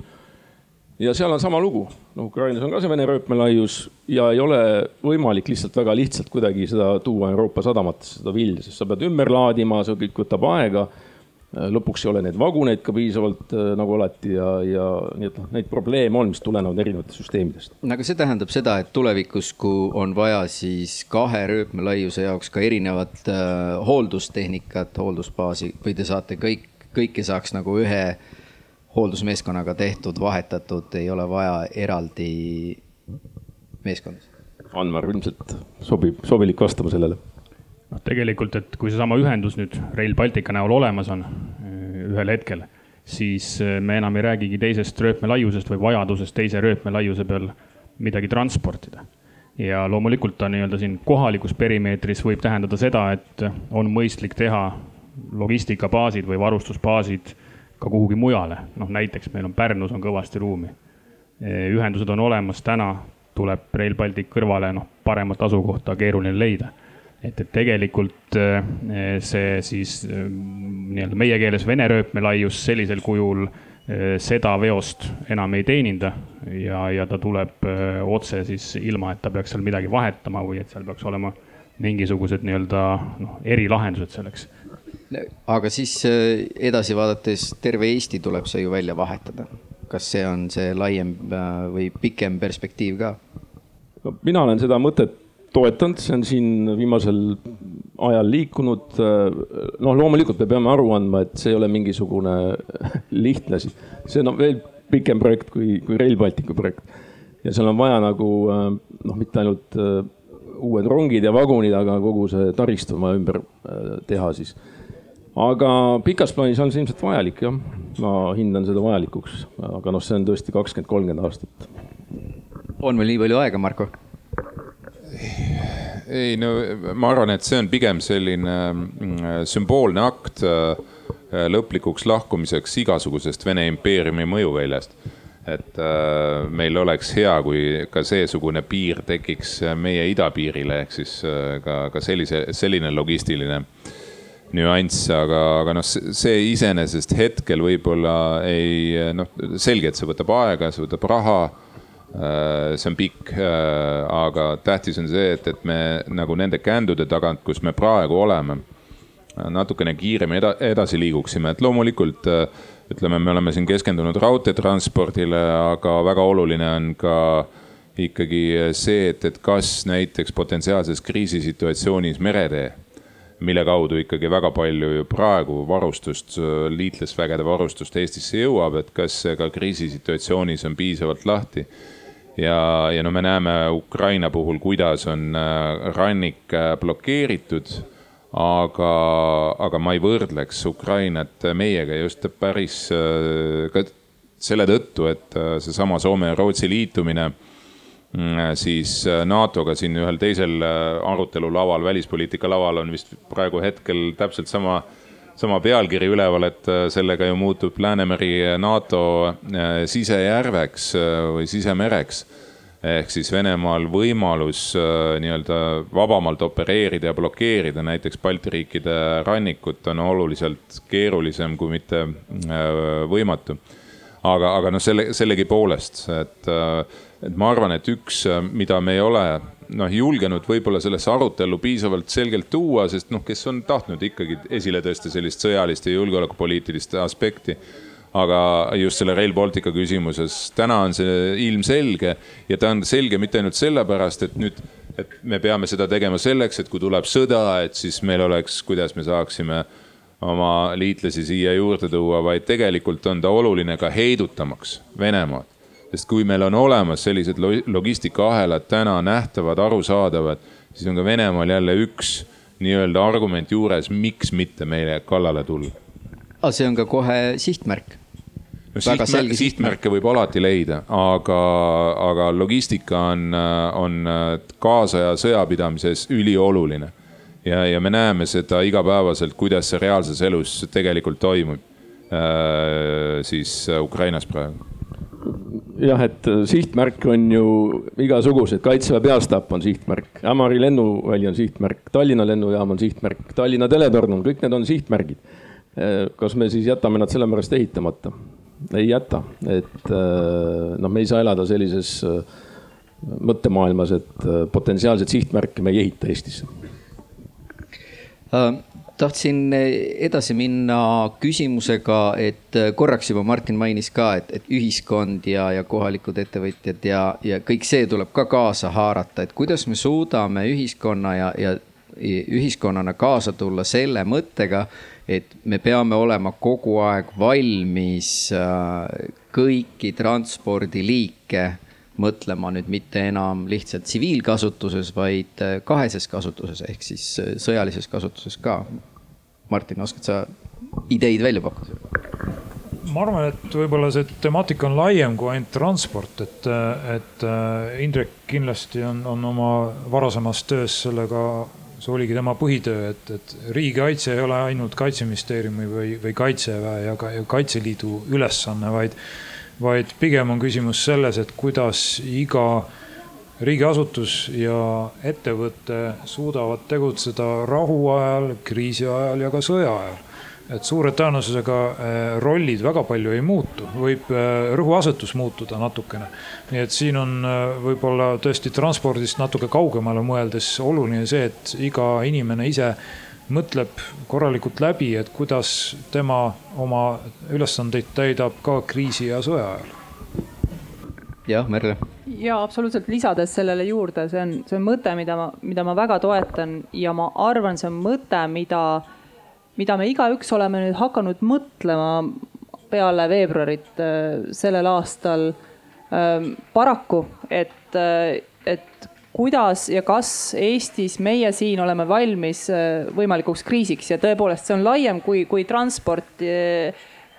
ja seal on sama lugu, no Ukrainas on ka see Vene rööpmelaius ja ei ole võimalik lihtsalt väga lihtsalt kuidagi seda tuua Euroopa sadamatesse, seda vilja, sest sa pead ümber laadima, see kõik võtab aega lõpuks ei ole neid vaguneid ka piisavalt äh, nagu alati ja, ja nii et noh, neid probleeme on, mis tulenevad erinevatest süsteemidest. no aga see tähendab seda, et tulevikus, kui on vaja siis kahe rööpmelaiuse jaoks ka erinevat äh, hooldustehnikat, hooldusbaasi või te saate kõik, kõike saaks nagu ühe hooldusmeeskonnaga tehtud, vahetatud, ei ole vaja eraldi meeskonda? Anmar ilmselt sobib, sobilik vastama sellele noh, tegelikult, et kui seesama ühendus nüüd Rail Baltica näol olemas on eh, ühel hetkel, siis eh, me enam ei räägigi teisest rööpmelaiusest või vajadusest teise rööpmelaiuse peal midagi transportida. ja loomulikult ta nii-öelda siin kohalikus perimeetris võib tähendada seda, et on mõistlik teha logistikabaasid või varustusbaasid ka kuhugi mujale, noh näiteks meil on Pärnus on kõvasti ruumi. Eh, ühendused on olemas täna, tuleb Rail Baltic kõrvale, noh paremat asukohta keeruline leida et, et tegelikult eh, see siis eh, nii-öelda meie keeles vene rööpmelaius sellisel kujul eh, seda veost enam ei teeninda ja, ja ta tuleb otse siis ilma, et ta peaks seal midagi vahetama või et seal peaks olema mingisugused nii-öelda noh, erilahendused selleks. aga siis edasi vaadates terve Eesti tuleb see ju välja vahetada. kas see on see laiem või pikem perspektiiv ka? no mina olen seda mõtet toetanud, see on siin viimasel ajal liikunud. noh, loomulikult me peame aru andma, et see ei ole mingisugune *laughs* lihtne see on veel pikem projekt kui, kui Rail Balticu projekt. ja seal on vaja nagu noh, mitte ainult uued rongid ja vagunid, aga kogu see taristu on vaja ümber teha siis. aga pikas plaanis on see ilmselt vajalik jah, ma hindan seda vajalikuks, aga noh, see on tõesti kakskümmend, kolmkümmend aastat. on meil nii palju aega, Marko? Ei no ma arvan, et see on pigem selline mm, sümboolne akt äh, lõplikuks lahkumiseks igasugusest Vene impeeriumi mõjuväljast. et äh, meil oleks hea, kui ka seesugune piir tekiks meie idapiirile, ehk siis äh, ka, ka sellise, selline logistiline nüanss, aga, aga noh, see iseenesest hetkel võib-olla ei noh, selge, et see võtab aega, see võtab raha see on pikk, aga tähtis on see, et, et me nagu nende kändude tagant, kus me praegu oleme, natukene kiiremini eda, edasi liiguksime, et loomulikult ütleme, me oleme siin keskendunud raudteetranspordile, aga väga oluline on ka ikkagi see, et, et kas näiteks potentsiaalses kriisisituatsioonis meretee mille kaudu ikkagi väga palju ju praegu varustust, liitlasvägede varustust Eestisse jõuab, et kas see ka kriisisituatsioonis on piisavalt lahti. Ja, ja no me näeme Ukraina puhul, kuidas on äh, rannik äh, blokeeritud. aga, aga ma ei võrdleks Ukrainat meiega just päris äh, ka selle tõttu, et seesama Soome ja Rootsi liitumine Mm, siis äh, NATO-ga siin ühel teisel äh, arutelulaval, välispoliitika laval on vist praegu hetkel täpselt sama, sama pealkiri üleval, et äh, sellega ju muutub Läänemeri NATO sisejärveks või sisemereks. ehk siis Venemaal võimalus nii-öelda vabamalt opereerida ja blokeerida näiteks Balti riikide rannikut on oluliselt keerulisem, kui mitte võimatu. aga, aga noh, selle, sellegipoolest, et et ma arvan, et üks, äh, mida me ei ole noh, julgenud võib-olla sellesse arutellu piisavalt selgelt tuua, sest noh, kes on tahtnud ikkagi esile tõsta sellist sõjalist ja julgeolekupoliitilist aspekti. aga just selle Rail Baltica küsimuses, täna on see ilmselge ja ta on selge mitte ainult sellepärast, et nüüd, et me peame seda tegema selleks, et kui tuleb sõda, et siis meil oleks, kuidas me saaksime oma liitlasi siia juurde tuua, vaid tegelikult on ta oluline ka heidutamaks Venemaad sest kui meil on olemas sellised logistikaahelad täna nähtavad, arusaadavad, siis on ka Venemaal jälle üks nii-öelda argument juures, miks mitte meile kallale tulla. aga see on ka kohe sihtmärk. no sihtmärke, sihtmärke võib alati leida, aga, aga logistika on, on kaasaja sõjapidamises ülioluline. ja, ja me näeme seda igapäevaselt, kuidas see reaalses elus tegelikult toimub äh, siis Ukrainas praegu jah, et äh, sihtmärk on ju igasugused, kaitseväe peastaap on sihtmärk, Ämari lennuväli on sihtmärk, Tallinna lennujaam on sihtmärk, Tallinna teletorn on, kõik need on sihtmärgid. Äh, kas me siis jätame nad sellepärast ehitamata? ei jäta, et äh, noh, me ei saa elada sellises mõttemaailmas, et potentsiaalseid sihtmärke me ei ehita Eestisse tahtsin edasi minna küsimusega, et korraks juba Martin mainis ka, et, et ühiskond ja, ja kohalikud ettevõtjad ja, ja kõik see tuleb ka kaasa haarata, et kuidas me suudame ühiskonna ja, ja ühiskonnana kaasa tulla selle mõttega, et me peame olema kogu aeg valmis äh, kõiki transpordiliike mõtlema nüüd mitte enam lihtsalt tsiviilkasutuses, vaid äh, kaheses kasutuses ehk siis äh, sõjalises kasutuses ka. Martin, oskad sa ideid välja pakkuda? ma arvan, et võib-olla see temaatika on laiem kui ainult transport, et, et äh, Indrek kindlasti on, on oma varasemas töös sellega, see oligi tema põhitöö, et, et riigikaitse ei ole ainult kaitseministeeriumi või, või kaitseväe ja ka, Kaitseliidu ülesanne, vaid, vaid pigem on küsimus selles, et kuidas iga riigiasutus ja ettevõte suudavad tegutseda rahuajal, kriisi ajal ja ka sõja ajal. et suure tõenäosusega eh, rollid väga palju ei muutu, võib eh, rõhuasetus muutuda natukene. nii et siin on eh, võib-olla tõesti transpordist natuke kaugemale mõeldes oluline see, et iga inimene ise mõtleb korralikult läbi, et kuidas tema oma ülesandeid täidab ka kriisi ja sõja ajal jah, Merle. Ja absoluutselt lisades sellele juurde, see on, see on mõte, mida ma, mida ma väga toetan ja ma arvan, see on mõte, mida, mida me igaüks oleme nüüd hakanud mõtlema peale veebruarit äh, sellel aastal. Ähm, paraku, et, äh, et kuidas ja kas Eestis meie siin oleme valmis äh, võimalikuks kriisiks ja tõepoolest, see on laiem kui, kui transport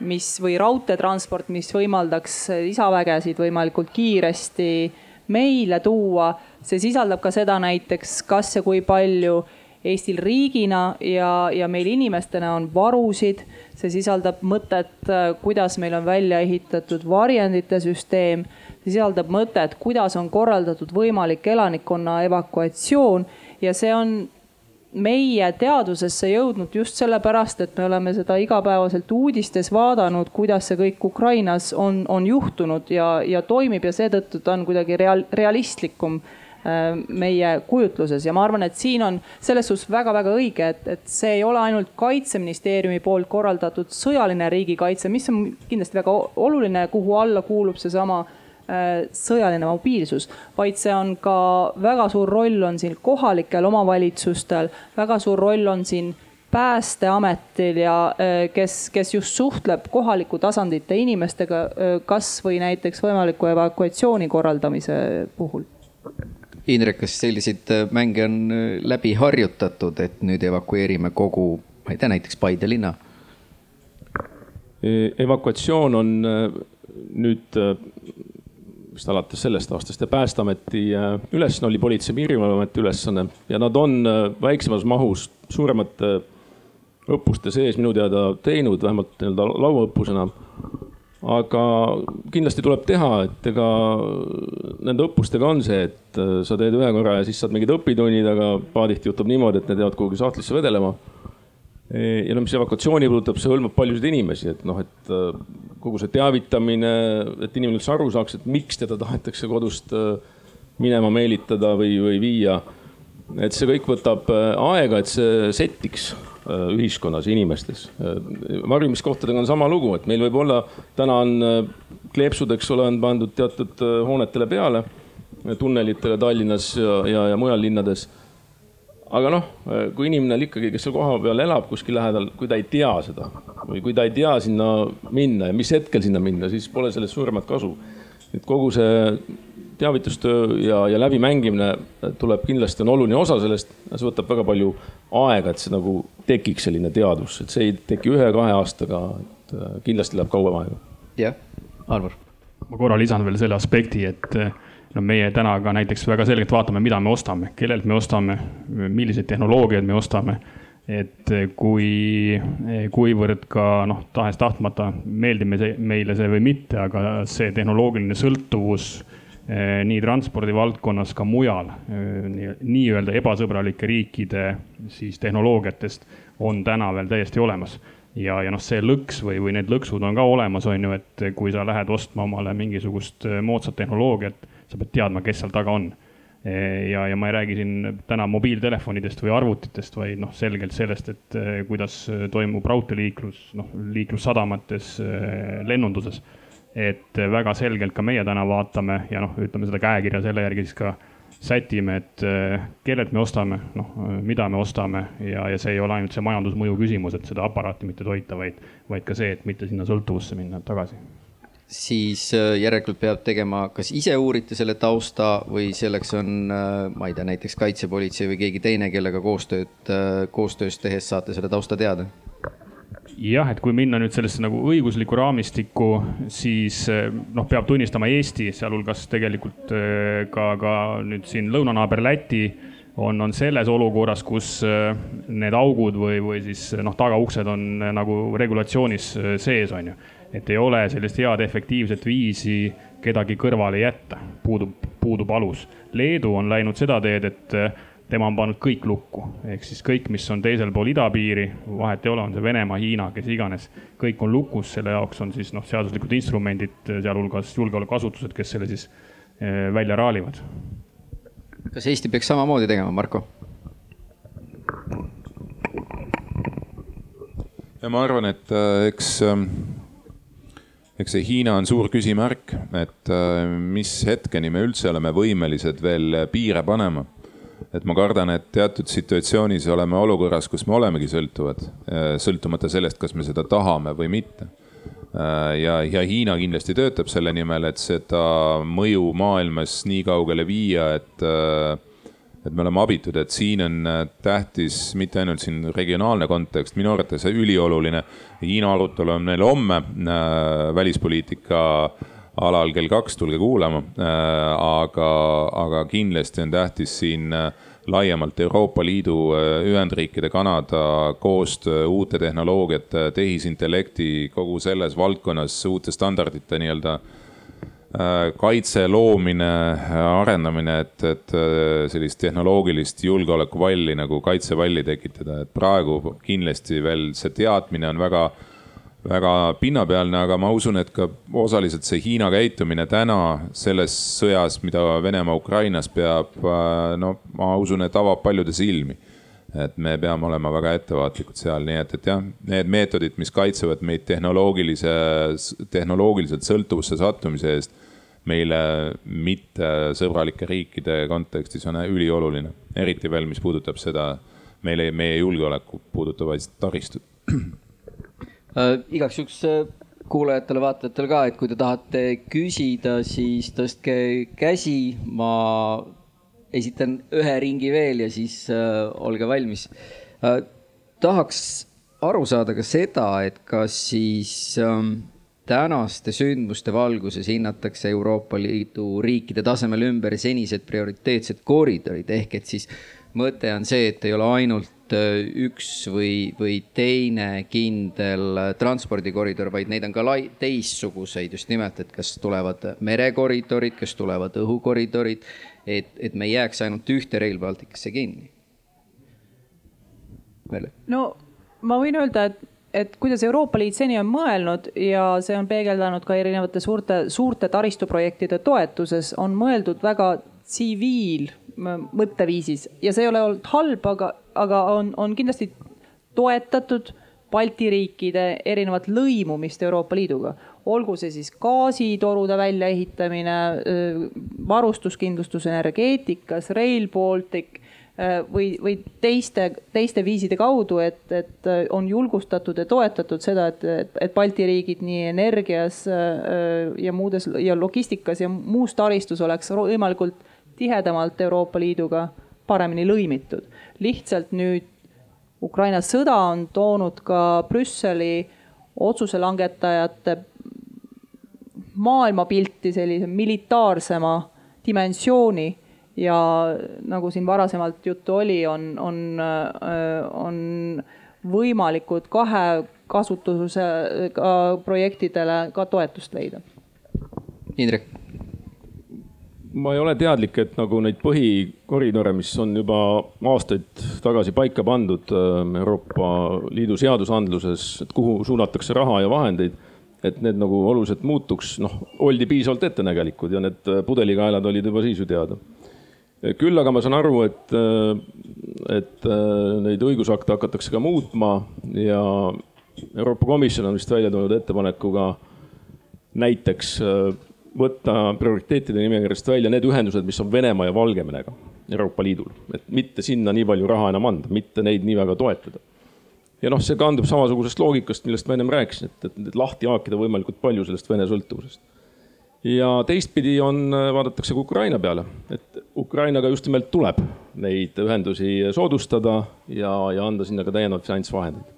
mis või raudteetransport, mis võimaldaks lisavägesid võimalikult kiiresti meile tuua. see sisaldab ka seda näiteks, kas ja kui palju Eestil riigina ja, ja meil inimestena on varusid. see sisaldab mõtet, kuidas meil on välja ehitatud varjendite süsteem. see sisaldab mõtet, kuidas on korraldatud võimalik elanikkonna evakuatsioon ja see on meie teadusesse jõudnud just sellepärast, et me oleme seda igapäevaselt uudistes vaadanud, kuidas see kõik Ukrainas on, on juhtunud ja, ja toimib ja seetõttu ta on kuidagi real, realistlikum äh, meie kujutluses. Ja ma arvan, et siin on selles suhtes väga-väga õige, et, et see ei ole ainult kaitseministeeriumi poolt korraldatud sõjaline riigikaitse, mis on kindlasti väga oluline, kuhu alla kuulub seesama Äh, sõjaline mobiilsus, vaid see on ka väga suur roll on siin kohalikel omavalitsustel, väga suur roll on siin päästeametil ja äh, kes, kes just suhtleb kohaliku tasandite inimestega, äh, kasvõi näiteks võimaliku evakuatsiooni korraldamise puhul. Indrek, kas selliseid mänge on läbi harjutatud, et nüüd evakueerime kogu, ma ei tea, näiteks Paide linna? E-, evakuatsioon on nüüd vist alates sellest aastast. Ja Päästeameti äh, ülesanne oli Politsei- ja Piirivalveameti ülesanne. Ja nad on äh, väiksemas mahus suuremate õppuste sees minu teada teinud, vähemalt nii-öelda lauaõppusena. aga kindlasti tuleb teha, et ega nende õppustega on see, et äh, sa teed ühe korra ja siis saad mingid õpitunnid, aga paadihti juhtub niimoodi, et need jäävad kuhugi sahtlisse vedelema ja no mis evakuatsiooni puudutab, see hõlmab paljusid inimesi, et noh, et äh, kogu see teavitamine, et inimene üldse aru saaks, et miks teda tahetakse kodust äh, minema meelitada või, või viia. et see kõik võtab äh, aega, et see settiks ühiskonnas, inimestes. varjumiskohtadega on sama lugu, et meil võib olla, täna on kleepsud, eks ole, on pandud teatud hoonetele peale, tunnelitele Tallinnas ja, ja, ja mujal linnades aga noh, kui inimene ikkagi, kes seal kohapeal elab kuskil lähedal, kui ta ei tea seda või kui ta ei tea sinna minna ja mis hetkel sinna minna, siis pole sellest suuremat kasu. et kogu see teavitustöö ja, ja läbimängimine tuleb kindlasti, on oluline osa sellest, see võtab väga palju aega, et see nagu tekiks selline teadvus, et see ei teki ühe-kahe aastaga, et äh, kindlasti läheb kauem aega. jah, Arvar. ma korra lisan veel selle aspekti, et no meie täna ka näiteks väga selgelt vaatame, mida me ostame, kellelt me ostame, milliseid tehnoloogiaid me ostame. et kui, kuivõrd ka noh, tahes-tahtmata meeldib meile see või mitte, aga see tehnoloogiline sõltuvus eh, nii transpordi valdkonnas ka mujal eh, nii-öelda ebasõbralike riikide siis tehnoloogiatest on täna veel täiesti olemas ja, ja noh, see lõks või, või need lõksud on ka olemas, on ju, et kui sa lähed ostma omale mingisugust eh, moodsat tehnoloogiat sa pead teadma, kes seal taga on. Ja, ja ma ei räägi siin täna mobiiltelefonidest või arvutitest, vaid noh, selgelt sellest, et e, kuidas toimub raudteeliiklus, noh, liiklus sadamates, e, lennunduses. et väga selgelt ka meie täna vaatame ja noh, ütleme seda käekirja selle järgi siis ka sätime, et kellelt me ostame, noh, mida me ostame ja, ja see ei ole ainult see majandusmõju küsimus, et seda aparaati mitte toita, vaid, vaid ka see, et mitte sinna sõltuvusse minna tagasi siis äh, järelikult peab tegema, kas ise uurite selle tausta või selleks on, äh, ma ei tea, näiteks kaitsepolitsei või keegi teine, kellega koostööd, äh, koostöös tehes saate selle tausta teada? jah, et kui minna nüüd sellesse nagu õiguslikku raamistikku, siis noh, peab tunnistama Eesti, sealhulgas tegelikult ka, ka nüüd siin lõunanaaber Läti on, on selles olukorras, kus need augud või, või siis noh, tagauksed on nagu regulatsioonis sees, on ju et ei ole sellist head efektiivset viisi kedagi kõrvale jätta, puudub, puudub alus. Leedu on läinud seda teed, et eh, tema on pannud kõik lukku, ehk siis kõik, mis on teisel pool idapiiri, vahet ei ole, on see Venemaa, Hiina, kes iganes, kõik on lukus, selle jaoks on siis noh, seaduslikud instrumendid, sealhulgas julgeolekuasutused, kes selle siis eh, välja raalivad. kas Eesti peaks samamoodi tegema, Marko? ja ma arvan, et äh, eks ähm, eks see Hiina on suur küsimärk, et äh, mis hetkeni me üldse oleme võimelised veel piire panema. et ma kardan, et teatud situatsioonis oleme olukorras, kus me olemegi sõltuvad, äh, sõltumata sellest, kas me seda tahame või mitte. Äh, ja, ja Hiina kindlasti töötab selle nimel, et seda mõju maailmas nii kaugele viia, et et me oleme abitud, et siin on äh, tähtis mitte ainult siin regionaalne kontekst, minu arvates ülioluline. Hiina arutelu on meil homme äh, välispoliitika alal kell kaks, tulge kuulama äh,. aga, aga kindlasti on tähtis siin laiemalt Euroopa Liidu, Ühendriikide, Kanada koostöö uute tehnoloogiate, tehisintellekti, kogu selles valdkonnas uute standardite nii-öelda kaitse loomine, arendamine, et, et sellist tehnoloogilist julgeolekuvalli nagu kaitsevalli tekitada, et praegu kindlasti veel see teadmine on väga väga pinnapealne, aga ma usun, et ka osaliselt see Hiina käitumine täna selles sõjas, mida Venemaa Ukrainas peab, no ma usun, et avab paljude silmi. et me peame olema väga ettevaatlikud seal, nii et, et jah, need meetodid, mis kaitsevad meid tehnoloogilise, tehnoloogiliselt sõltuvusse sattumise eest meile mittesõbralike riikide kontekstis on ülioluline, eriti veel, mis puudutab seda meile, meie julgeoleku puudutavaid taristut äh,. igaks juhuks äh, kuulajatele-vaatajatele ka, et kui te tahate küsida, siis tõstke käsi, ma esitan ühe ringi veel ja siis äh, olge valmis äh,. tahaks aru saada ka seda, et kas siis äh, tänaste sündmuste valguses hinnatakse Euroopa Liidu riikide tasemel ümber senised prioriteetsed koridorid ehk et siis mõte on see, et ei ole ainult Äh, üks või, või teine kindel äh, transpordikoridor, vaid neid on ka lai-, teistsuguseid just nimelt, et kas tulevad merekoridorid, kas tulevad õhukoridorid. et, et me ei jääks ainult ühte Rail Balticusse kinni. no ma võin öelda, et et kuidas Euroopa Liit seni on mõelnud ja see on peegeldanud ka erinevate suurte, suurte taristuprojektide toetuses, on mõeldud väga tsiviil mõtteviisis ja see ei ole olnud halb, aga, aga on, on kindlasti toetatud Balti riikide erinevat lõimumist Euroopa Liiduga. olgu see siis gaasitorude väljaehitamine, varustuskindlustus energeetikas, Rail Baltic või, või teiste, teiste viiside kaudu, et, et on julgustatud ja toetatud seda, et, et, Balti riigid nii energias ja muudes ja logistikas ja muus taristus oleks võimalikult tihedamalt Euroopa Liiduga paremini lõimitud. lihtsalt nüüd Ukraina sõda on toonud ka Brüsseli otsuse langetajate maailmapilti sellise militaarsema dimensiooni ja nagu siin varasemalt juttu oli, on, on, on võimalikud kahe kasutusega projektidele ka toetust leida. Indrek ma ei ole teadlik, et nagu neid põhikoridore, mis on juba aastaid tagasi paika pandud äh, Euroopa Liidu seadusandluses, et kuhu suunatakse raha ja vahendeid, et need nagu oluliselt muutuks, noh, oldi piisavalt ettenägelikud ja need äh, pudelikaelad olid juba siis ju teada. Küll aga ma saan aru, et, äh, et neid õigusakte hakatakse ka muutma ja Euroopa Komisjon on vist välja tulnud ettepanekuga näiteks võtta prioriteetide nimekirjast välja need ühendused, mis on Venemaa ja Valgevenega Euroopa Liidul, et mitte sinna nii palju raha enam anda, mitte neid nii väga toetada. ja noh, see kandub samasugusest loogikast, millest ma ennem rääkisin, et, et lahti haakida võimalikult palju sellest Vene sõltuvusest. Ja teistpidi on, vaadatakse ka Ukraina peale, et Ukrainaga just nimelt tuleb neid ühendusi soodustada ja, ja anda sinna ka täiendavaid finantsvahendeid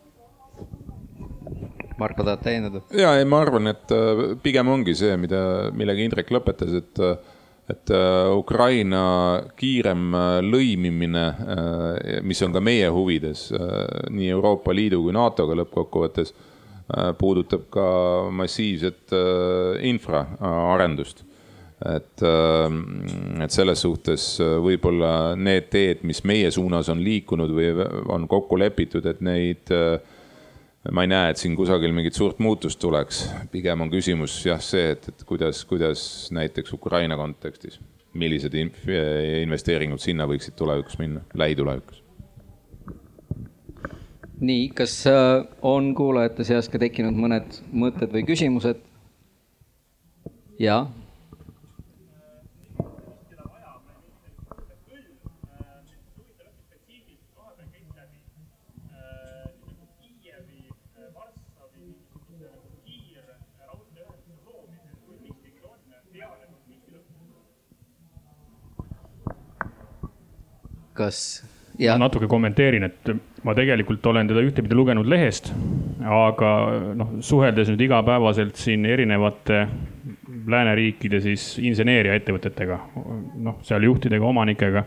Marko, tahad täiendada? ja ei, ma arvan, et äh, pigem ongi see, mida, millega Indrek lõpetas, et, äh, et äh, Ukraina kiirem lõimimine, mis on ka meie huvides nii Euroopa Liidu kui NATO-ga lõppkokkuvõttes, puudutab ka massiivset infraarendust et, et selles suhtes võib-olla need teed, mis meie suunas on liikunud või on kokku lepitud, et neid äh, ma ei näe, et siin kusagil mingit suurt muutust tuleks, pigem on küsimus jah see, et, et kuidas, kuidas näiteks Ukraina kontekstis, millised investeeringud sinna võiksid tulevikus minna, lähitulevikus. Nii, kas äh, on kuulajate seas ka tekkinud mõned mõtted või küsimused? jaa kas ma natuke kommenteerin, et ma tegelikult olen teda ühtepidi lugenud lehest, aga noh, suheldes nüüd igapäevaselt siin erinevate lääneriikide siis inseneeriaettevõtetega, noh, seal juhtidega, omanikega,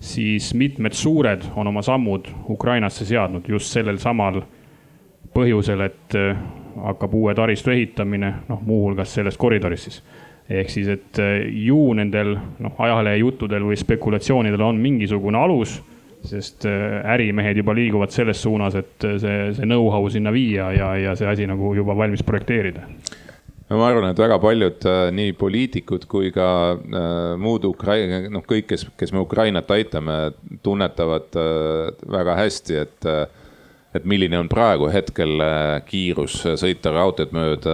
siis mitmed suured on oma sammud Ukrainasse seadnud just sellel samal põhjusel, et hakkab uue taristu ehitamine, noh, muuhulgas selles koridoris siis. Ehk siis, et ju nendel noh, ajalehe juttudel või spekulatsioonidel on mingisugune alus sest ärimehed juba liiguvad selles suunas, et see, see know-how sinna viia ja, ja see asi nagu juba valmis projekteerida. No ma arvan, et väga paljud nii poliitikud kui ka äh, muud Ukraina, noh, kõik, kes, kes me Ukrainat aitame, tunnetavad äh, väga hästi, et äh, et milline on praegu hetkel kiirus sõita raudteed mööda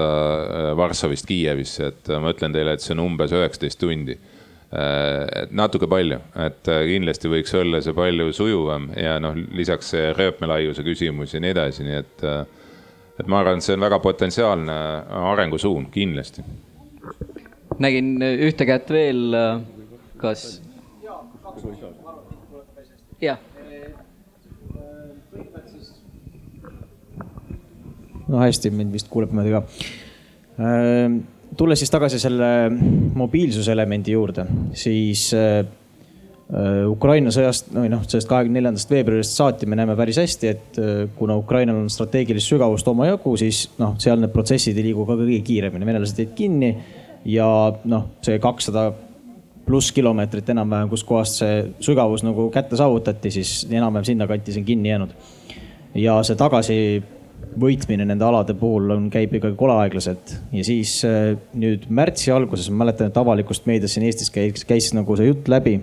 Varssavist Kiievisse, et ma ütlen teile, et see on umbes üheksateist tundi natuke palju, et kindlasti võiks olla see palju sujuvam ja noh, lisaks see rööpmelaiuse küsimus ja nii edasi, nii et et ma arvan, et see on väga potentsiaalne arengusuund kindlasti. nägin ühte kätt veel, kas? jah. no hästi, mind vist kuuleb niimoodi ka. Tulles siis tagasi selle mobiilsuse elemendi juurde, siis Äh, Ukraina sõjast, või noh, sellest kahekümne neljandast veebruarist saati me näeme päris hästi, et äh, kuna Ukrainal on strateegilist sügavust omajagu, siis noh, seal need protsessid ei liigu ka kõige kiiremini, venelased jäid kinni ja noh, see kakssada pluss kilomeetrit enam-vähem, kuskohast see sügavus nagu kätte saavutati, siis enam-vähem sinnakanti see on kinni jäänud. ja see tagasivõitmine nende alade puhul on, käib ikkagi kole aeglaselt ja siis äh, nüüd märtsi alguses ma mäletan, et avalikust meediast siin Eestis käis, käis nagu see jutt läbi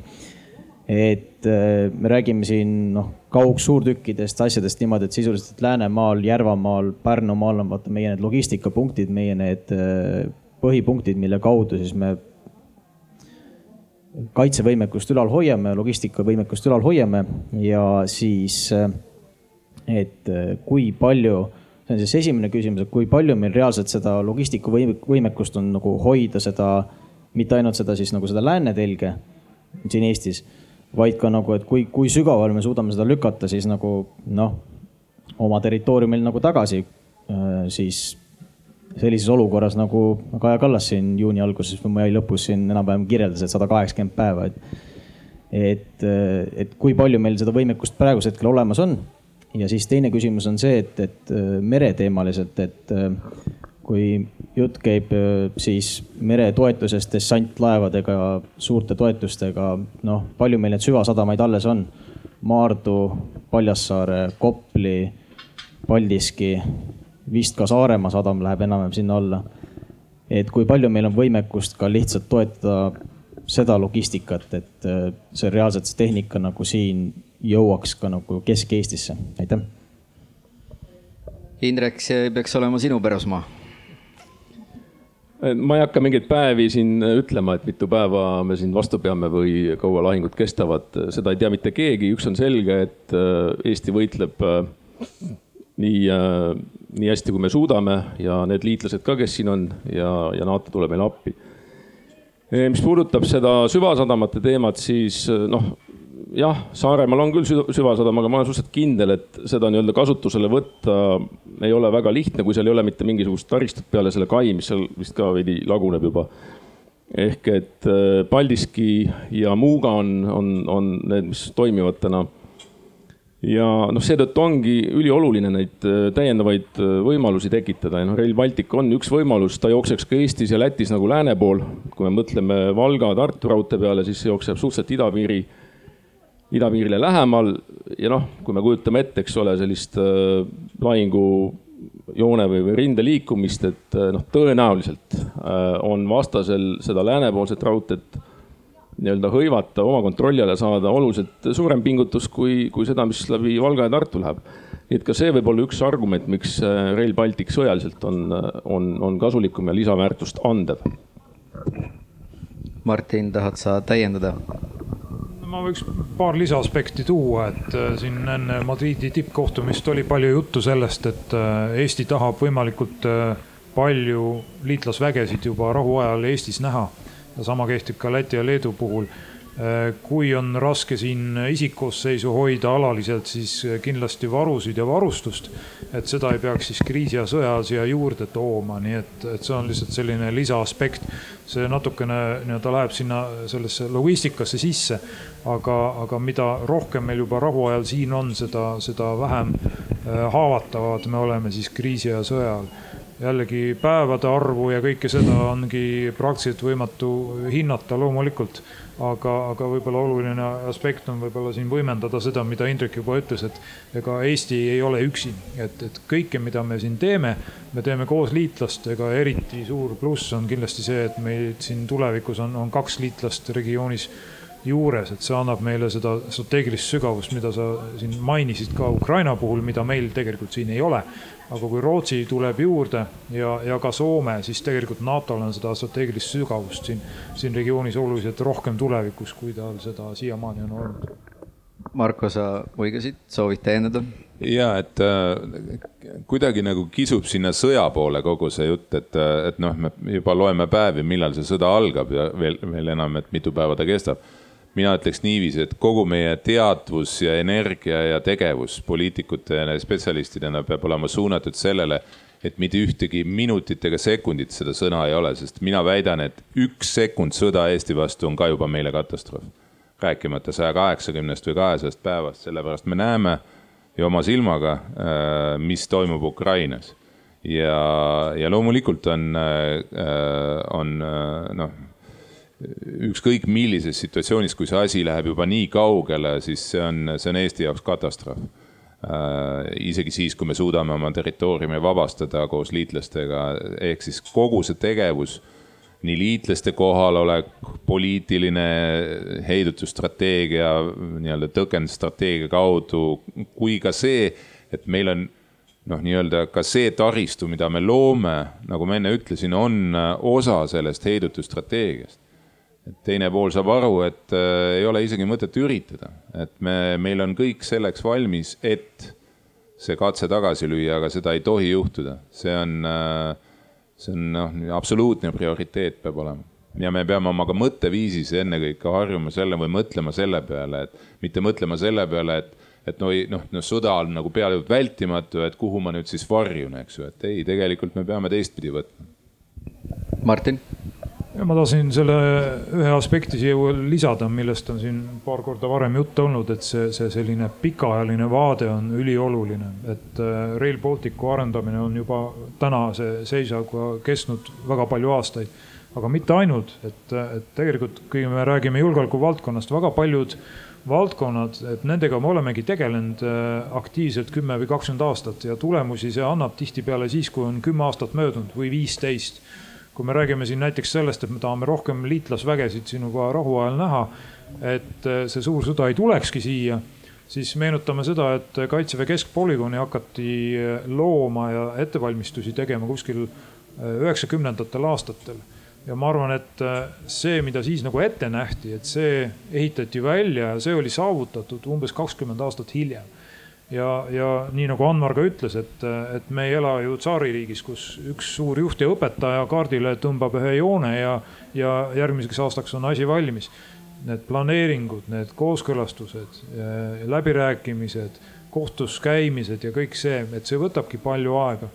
et äh, me räägime siin noh, kaugsuurtükkidest, asjadest niimoodi, et sisuliselt Läänemaal, Järvamaal, Pärnumaal on vaata meie need logistikapunktid, meie need äh, põhipunktid, mille kaudu siis me kaitsevõimekust ülal hoiame, logistikavõimekust ülal hoiame. Ja siis, äh, et kui palju, see on siis esimene küsimus, et kui palju meil reaalselt seda logistikavõimekust on nagu hoida seda, mitte ainult seda siis nagu seda lääne telge siin Eestis vaid ka nagu, et kui, kui sügaval me suudame seda lükata, siis nagu noh, oma territooriumil nagu tagasi, äh, siis sellises olukorras nagu Kaja Kallas siin juuni alguses või mai lõpus siin enam-vähem kirjeldas, et sada kaheksakümmend päeva, et. et, et kui palju meil seda võimekust praegusel hetkel olemas on. Ja siis teine küsimus on see, et, et mereteemaliselt, et kui jutt käib äh, siis meretoetusest dessantlaevadega, suurte toetustega, noh, palju meil neid süvasadamaid alles on? Maardu, Paljassaare, Kopli, Paldiski, vist ka Saaremaa sadam läheb enam-vähem sinna alla. et kui palju meil on võimekust ka lihtsalt toetada seda logistikat, et äh, see reaalselt see tehnika nagu siin jõuaks ka nagu Kesk-Eestisse, aitäh. Indrek, see peaks olema sinu pärusmaa ma ei hakka mingeid päevi siin ütlema, et mitu päeva me siin vastu peame või kaua lahingud kestavad, seda ei tea mitte keegi, üks on selge, et äh, Eesti võitleb äh, nii, äh, nii hästi, kui me suudame ja need liitlased ka, kes siin on ja, ja NATO tuleb meile appi. mis puudutab seda süvasadamate teemat, siis noh jah, Saaremaal on küll süvasadam, aga ma olen suhteliselt kindel, et seda nii-öelda kasutusele võtta ei ole väga lihtne, kui seal ei ole mitte mingisugust taristut peale selle kai, mis seal vist ka veidi laguneb juba. ehk et äh, Paldiski ja Muuga on, on, on need, mis toimivad täna. ja noh, seetõttu ongi ülioluline neid äh, täiendavaid äh, võimalusi tekitada ja noh, Rail Baltic on üks võimalus, ta jookseks ka Eestis ja Lätis nagu lääne pool. kui me mõtleme Valga-Tartu raudtee peale, siis jookseb suhteliselt idapiiri idapiirile lähemal ja noh, kui me kujutame ette, eks ole, sellist äh, lahingujoone või, või rinde liikumist, et äh, noh, tõenäoliselt äh, on vastasel seda läänepoolset raudteed nii-öelda hõivata, oma kontrolli alla saada oluliselt suurem pingutus kui, kui seda, mis läbi Valga ja Tartu läheb. nii et ka see võib olla üks argument, miks Rail Baltic sõjaliselt on, on, on kasulikum ja lisaväärtust andev. Martin, tahad sa täiendada? Ma võiks paar lisaaspekti tuua, et äh, siin enne Madridi tippkohtumist oli palju juttu sellest, et äh, Eesti tahab võimalikult äh, palju liitlasvägesid juba rahuajal Eestis näha. ja sama kehtib ka Läti ja Leedu puhul kui on raske siin isikkoosseisu hoida alaliselt, siis kindlasti varusid ja varustust. et seda ei peaks siis kriisi ja sõja siia juurde tooma, nii et, et see on lihtsalt selline lisaaspekt. see natukene nii-öelda läheb sinna sellesse logistikasse sisse. aga, aga mida rohkem meil juba rahuajal siin on, seda, seda vähem äh, haavatavad me oleme siis kriisi ja sõja ajal jällegi päevade arvu ja kõike seda ongi praktiliselt võimatu hinnata loomulikult. Aga, aga võib-olla oluline aspekt on võib-olla siin võimendada seda, mida Indrek juba ütles, et ega Eesti ei ole üksi, et, et kõike, mida me siin teeme, me teeme koos liitlastega, eriti suur pluss on kindlasti see, et meil siin tulevikus on, on kaks liitlast regioonis juures, et see annab meile seda strateegilist sügavust, mida sa siin mainisid ka Ukraina puhul, mida meil tegelikult siin ei ole. Aga kui Rootsi tuleb juurde ja, ja ka Soome, siis tegelikult NATO-l on seda strateegilist sügavust siin, siin regioonis oluliselt rohkem tulevikus, kui tal seda siiamaani on olnud. Marko, sa muigasid, soovid täiendada? ja et äh, kuidagi nagu kisub sinna sõja poole kogu see jutt, et, et noh, me juba loeme päevi, millal see sõda algab ja veel, veel enam, et mitu päeva ta kestab mina ütleks niiviisi, et kogu meie teadvus ja energia ja tegevus poliitikute ja spetsialistidena peab olema suunatud sellele, et mitte ühtegi minutit ega sekundit seda sõna ei ole, sest mina väidan, et üks sekund sõda Eesti vastu on ka juba meile katastroof. rääkimata saja kaheksakümnest või kahesajast päevast, sellepärast me näeme ju oma silmaga, äh, mis toimub Ukrainas. ja, ja loomulikult on, äh, on äh, noh ükskõik millises situatsioonis, kui see asi läheb juba nii kaugele, siis see on, see on Eesti jaoks katastroof äh,. isegi siis, kui me suudame oma territooriumi vabastada koos liitlastega, ehk siis kogu see tegevus, nii liitlaste kohalolek, poliitiline heidutusstrateegia, nii-öelda tõkendusstrateegia kaudu, kui ka see, et meil on noh, nii-öelda ka see taristu, mida me loome, nagu ma enne ütlesin, on osa sellest heidutusstrateegiast et teine pool saab aru, et äh, ei ole isegi mõtet üritada, et me, meil on kõik selleks valmis, et see katse tagasi lüüa, aga seda ei tohi juhtuda, see on äh,, see on noh, absoluutne prioriteet peab olema. Ja me peame oma ka mõtteviisis ennekõike harjuma selle või mõtlema selle peale, et mitte mõtlema selle peale, et et no, noh, no sõda on nagu peaaegu vältimatu, et kuhu ma nüüd siis varjun, eks ju, et ei, tegelikult me peame teistpidi võtma. Martin ja ma tahtsin selle ühe aspekti siia lisada, millest on siin paar korda varem juttu olnud, et see, see selline pikaajaline vaade on ülioluline, et äh, Rail Balticu arendamine on juba tänase seisuga kestnud väga palju aastaid. aga mitte ainult, et, et tegelikult, kui me räägime julgeoleku valdkonnast, väga paljud valdkonnad, et nendega me olemegi tegelenud äh, aktiivselt kümme või kakskümmend aastat. Ja tulemusi see annab tihtipeale siis, kui on kümme aastat möödunud või viisteist kui me räägime siin näiteks sellest, et me tahame rohkem liitlasvägesid sinuga rahuajal näha, et äh, see suur sõda ei tulekski siia, siis meenutame seda, et Kaitseväe keskpolügooni hakati äh, looma ja ettevalmistusi tegema kuskil äh, üheksakümnendatel aastatel. ja ma arvan, et see, mida siis nagu ette nähti, et see ehitati välja ja see oli saavutatud umbes kakskümmend aastat hiljem ja, ja nii nagu Anvar ka ütles, et, et me ei ela ju tsaaririigis, kus üks suur juht ja õpetaja kaardile tõmbab ühe joone ja, ja järgmiseks aastaks on asi valmis. Need planeeringud, need kooskõlastused, läbirääkimised, kohtus käimised ja kõik see, et see võtabki palju aega.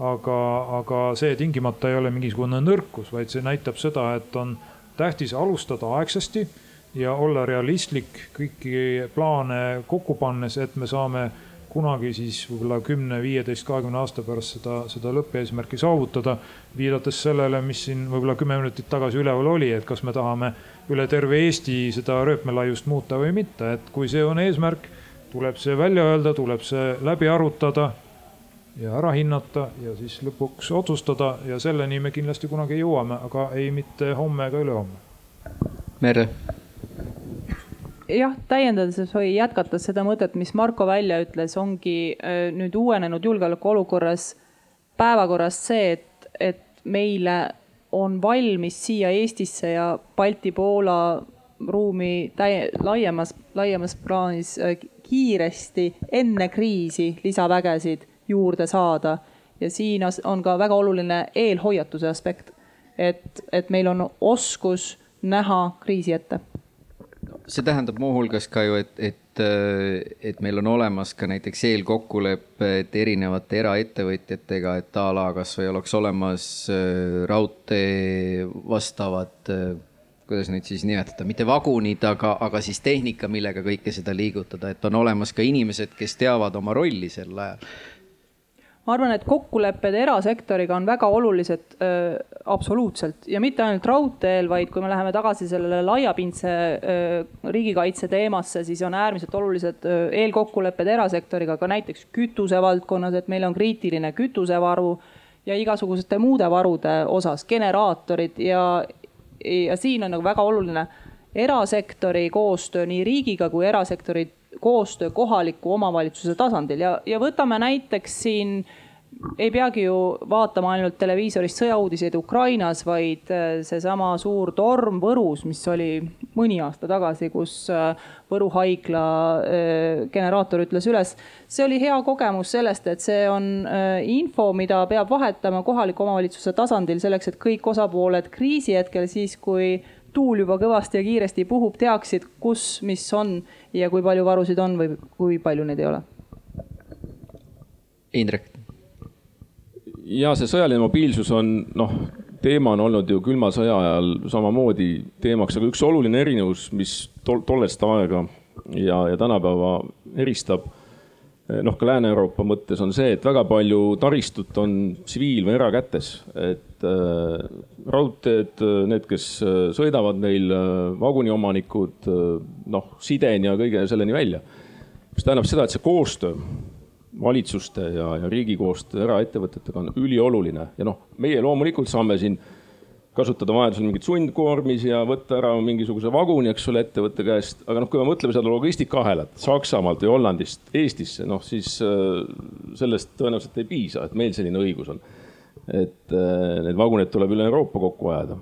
aga, aga see tingimata ei ole mingisugune nõrkus, vaid see näitab seda, et on tähtis alustada aegsasti ja olla realistlik kõiki plaane kokku pannes, et me saame kunagi siis võib-olla kümne, viieteist, kahekümne aasta pärast seda, seda lõppeesmärki saavutada. viidates sellele, mis siin võib-olla kümme minutit tagasi üleval oli, et kas me tahame üle terve Eesti seda rööpmelaiust muuta või mitte, et kui see on eesmärk, tuleb see välja öelda, tuleb see läbi arutada ja ära hinnata ja siis lõpuks otsustada ja selleni me kindlasti kunagi jõuame, aga ei mitte homme ega ülehomme. Merle jah, täiendades või jätkates seda mõtet, mis Marko välja ütles, ongi äh, nüüd uuenenud julgeolekuolukorras päevakorras see, et, et meile on valmis siia Eestisse ja Balti-Poola ruumi täie, laiemas, laiemas plaanis äh, kiiresti enne kriisi lisavägesid juurde saada. ja siin on ka väga oluline eelhoiatuse aspekt, et, et meil on oskus näha kriisi ette see tähendab muuhulgas ka ju, et, et, et meil on olemas ka näiteks eelkokkulepped erinevate eraettevõtjatega, et a la kasvõi oleks olemas äh, raudtee vastavad, äh, kuidas neid siis nimetada, mitte vagunid, aga, aga siis tehnika, millega kõike seda liigutada, et on olemas ka inimesed, kes teavad oma rolli sel ajal ma arvan, et kokkulepped erasektoriga on väga olulised äh, absoluutselt. Ja mitte ainult raudteel, vaid kui me läheme tagasi sellele laiapindse äh, riigikaitse teemasse, siis on äärmiselt olulised äh, eelkokkulepped erasektoriga ka näiteks kütuse valdkonnas, et meil on kriitiline kütusevaru ja igasuguste muude varude osas, generaatorid ja, ja siin on nagu väga oluline erasektori koostöö nii riigiga kui erasektori koostöö kohaliku omavalitsuse tasandil ja, ja võtame näiteks siin ei peagi ju vaatama ainult televiisorist sõjauudiseid Ukrainas, vaid äh, seesama suur torm Võrus, mis oli mõni aasta tagasi, kus äh, Võru haigla äh, generaator ütles üles. see oli hea kogemus sellest, et see on info, mida peab vahetama kohaliku omavalitsuse tasandil selleks, et kõik osapooled kriisi hetkel siis, kui tuul juba kõvasti ja kiiresti puhub, teaksid, kus, mis on ja kui palju varusid on või kui palju neid ei ole. Indrek. ja see sõjaline mobiilsus on noh, teema on olnud ju külma sõja ajal samamoodi teemaks, aga üks oluline erinevus, mis tol, tollest aega ja, ja tänapäeva eristab noh, ka Lääne-Euroopa mõttes on see, et väga palju taristut on tsiviil või erakätes, et äh, raudteed, need, kes äh, sõidavad meil äh,, vaguniomanikud äh,, noh, sideni ja kõige selleni välja. mis tähendab seda, et see koostöö valitsuste ja, ja riigi koostöö eraettevõtetega on ülioluline ja noh, meie loomulikult saame siin kasutada vajadusel mingit sundkoormisi ja võtta ära mingisuguse vaguni, eks ole, ettevõtte käest. aga noh, kui me mõtleme seda logistikaahelat Saksamaalt või Hollandist Eestisse, noh siis äh, sellest tõenäoliselt ei piisa, et meil selline õigus on. et äh, need vagunid tuleb üle Euroopa kokku ajada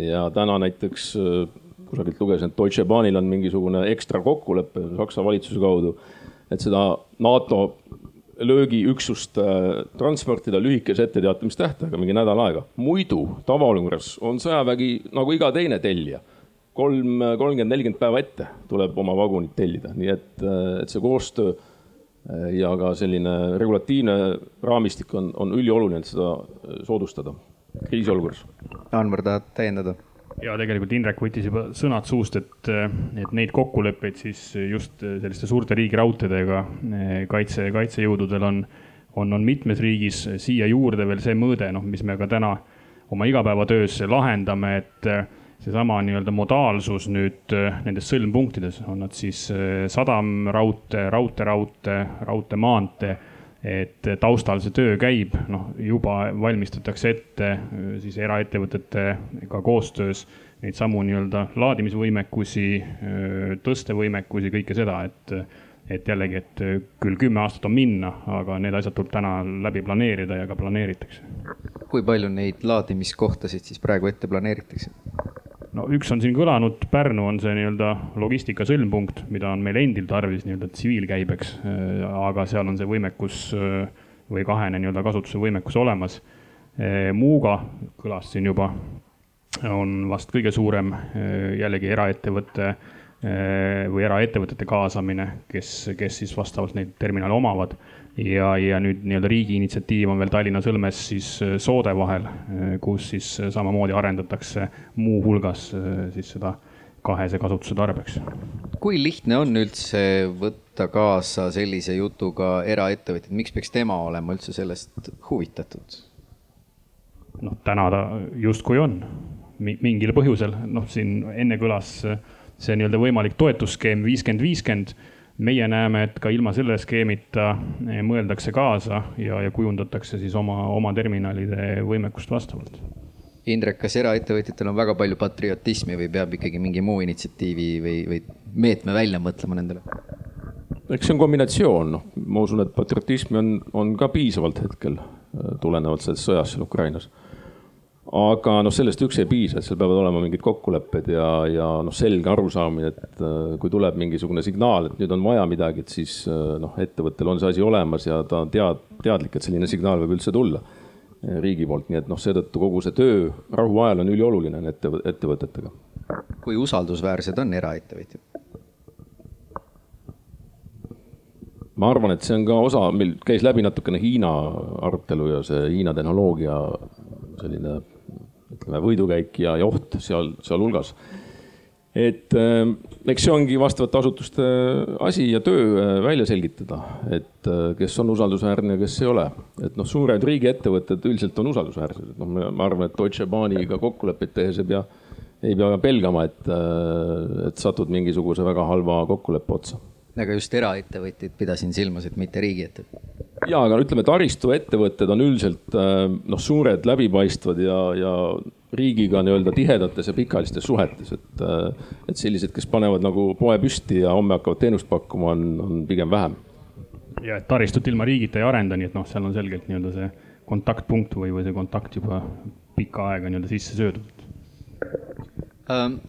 ja täna näiteks äh, kusagilt lugesin, et Deutsche Bahnil on mingisugune ekstra kokkulepe Saksa valitsuse kaudu, et seda NATO löögiüksust äh, transportida lühikese etteteatamistähtaega, mingi nädal aega. muidu tavaolukorras on sõjavägi nagu iga teine tellija. kolm, kolmkümmend, nelikümmend päeva ette tuleb oma vagunid tellida, nii et, äh, et see koostöö äh, ja ka selline regulatiivne raamistik on, on ülioluline, et seda soodustada kriisiolukorras. Anvar, tahad täiendada? Ja tegelikult Indrek võttis juba sõnad suust, et, et neid kokkuleppeid siis just selliste suurte riigiraudteedega kaitse, kaitsejõududel on, on, on mitmes riigis siia juurde veel see mõõde, noh, mis me ka täna oma igapäevatöös lahendame, et seesama nii-öelda modaalsus nüüd nendes sõlmpunktides, on nad siis sadamraudtee, raudteeraudtee, raudteemaantee et taustal see töö käib, noh juba valmistatakse ette äh, siis eraettevõtetega koostöös neid samu nii-öelda laadimisvõimekusi, äh, tõstevõimekusi, kõike seda, et, et jällegi, et küll kümme aastat on minna, aga need asjad tuleb täna läbi planeerida ja ka planeeritakse. kui palju neid laadimiskohtasid siis praegu ette planeeritakse? No üks on siin kõlanud, Pärnu on see nii-öelda logistika sõlmpunkt, mida on meil endil tarvis nii-öelda tsiviilkäibeks. Äh, aga seal on see võimekus äh, või kahene nii-öelda kasutuse võimekus olemas. Äh, Muuga kõlas siin juba, on vast kõige suurem jällegi eraettevõtte või eraettevõtete kaasamine, kes, kes siis vastavalt neid terminale omavad ja, ja nüüd nii-öelda riigi initsiatiiv on veel Tallinna Sõlmes siis äh, Soode vahel, äh, kus siis äh, samamoodi arendatakse muuhulgas siis seda kahese kasutuse tarbeks. kui lihtne on üldse võtta kaasa sellise jutuga eraettevõtjad, miks peaks tema olema üldse sellest huvitatud? noh, täna ta justkui on mingil põhjusel, noh, siin enne kõlas see nii-öelda võimalik toetusskeem viiskümmend, viiskümmend meie näeme, et ka ilma selle skeemita eh, mõeldakse kaasa ja, ja kujundatakse siis oma, oma terminalide võimekust vastavalt. Indrek, kas eraettevõtjatel on väga palju patriotismi või peab ikkagi mingi muu initsiatiivi või, või meetme välja mõtlema nendele? eks see on kombinatsioon, noh, ma usun, et patriotismi on, on ka piisavalt hetkel eh, tulenevalt sellest sõjast seal Ukrainas aga noh, sellest üksi ei piisa, et seal peavad olema mingid kokkulepped ja, ja noh, selge arusaamine, et äh, kui tuleb mingisugune signaal, et nüüd on vaja midagi, et siis äh, noh, ettevõttel on see asi olemas ja ta on tead, teadlik, et selline signaal võib üldse tulla äh, riigi poolt, nii et noh, seetõttu kogu see töö rahuajal on ülioluline ette, ettevõtetega. kui usaldusväärsed on eraettevõtjad? ma arvan, et see on ka osa, meil käis läbi natukene Hiina arutelu ja see Hiina tehnoloogia selline ütleme, võidukäik ja, ja oht seal, sealhulgas. et äh, eks see ongi vastavate asutuste asi ja töö äh, välja selgitada, et äh, kes on usaldusväärne ja kes ei ole. et noh, suured riigiettevõtted üldiselt on usaldusväärsed, et noh, ma arvan, et Deutsche Bahniga kokkuleppeid tehes ei pea, ei pea pelgama, et, et satud mingisuguse väga halva kokkuleppe otsa. aga just eraettevõtjaid pidasin silmas, et mitte riigiettevõtteid ja, aga ütleme, taristuettevõtted on üldiselt noh, suured, läbipaistvad ja, ja riigiga nii-öelda tihedates ja pikaajalistes suhetes, et, äh, et sellised, kes panevad nagu poe püsti ja homme hakkavad teenust pakkuma, on, on pigem vähem. ja et taristut ilma riigita ei arenda, nii et noh, seal on selgelt nii-öelda see kontaktpunkt või, või see kontakt juba pikka aega nii-öelda sisse söödud ähm,.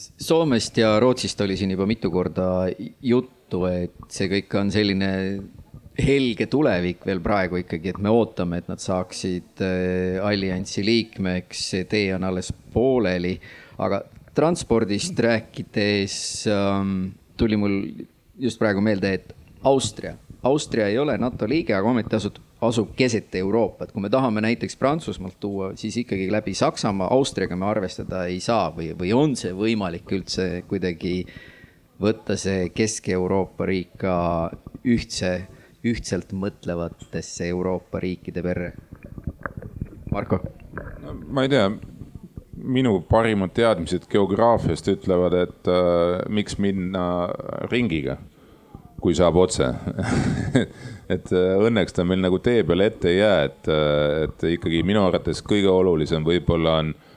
Soomest ja Rootsist oli siin juba mitu korda juttu, et see kõik on selline helge tulevik veel praegu ikkagi, et me ootame, et nad saaksid äh, alliansi liikmeks, see tee on alles pooleli. aga transpordist rääkides ähm, tuli mul just praegu meelde, et Austria, Austria ei ole NATO liige, aga ometi asub, asub keset Euroopat. kui me tahame näiteks Prantsusmaalt tuua, siis ikkagi läbi Saksamaa, Austriaga me arvestada ei saa või, või on see võimalik üldse kuidagi võtta see Kesk-Euroopa riik ka ühtse ühtselt mõtlevatesse Euroopa riikide perre? Marko no,? ma ei tea, minu parimad teadmised geograafiast ütlevad, et äh, miks minna ringiga, kui saab otse *laughs* et äh, õnneks ta meil nagu tee peale ette ei jää, et, äh, et ikkagi minu arvates kõige olulisem võib-olla on äh,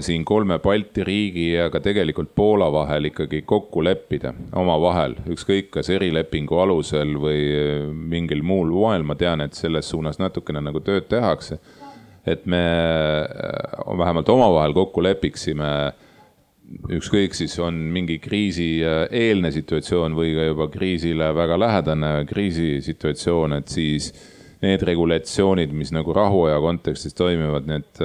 siin kolme Balti riigi ja ka tegelikult Poola vahel ikkagi kokku leppida omavahel, ükskõik kas erilepingu alusel või äh, mingil muul moel, ma tean, et selles suunas natukene nagu tööd tehakse. et me äh, vähemalt omavahel kokku lepiksime, ükskõik siis on mingi kriisi eelne situatsioon või ka juba kriisile väga lähedane kriisisituatsioon, et siis need regulatsioonid, mis nagu rahuaja kontekstis toimivad, need,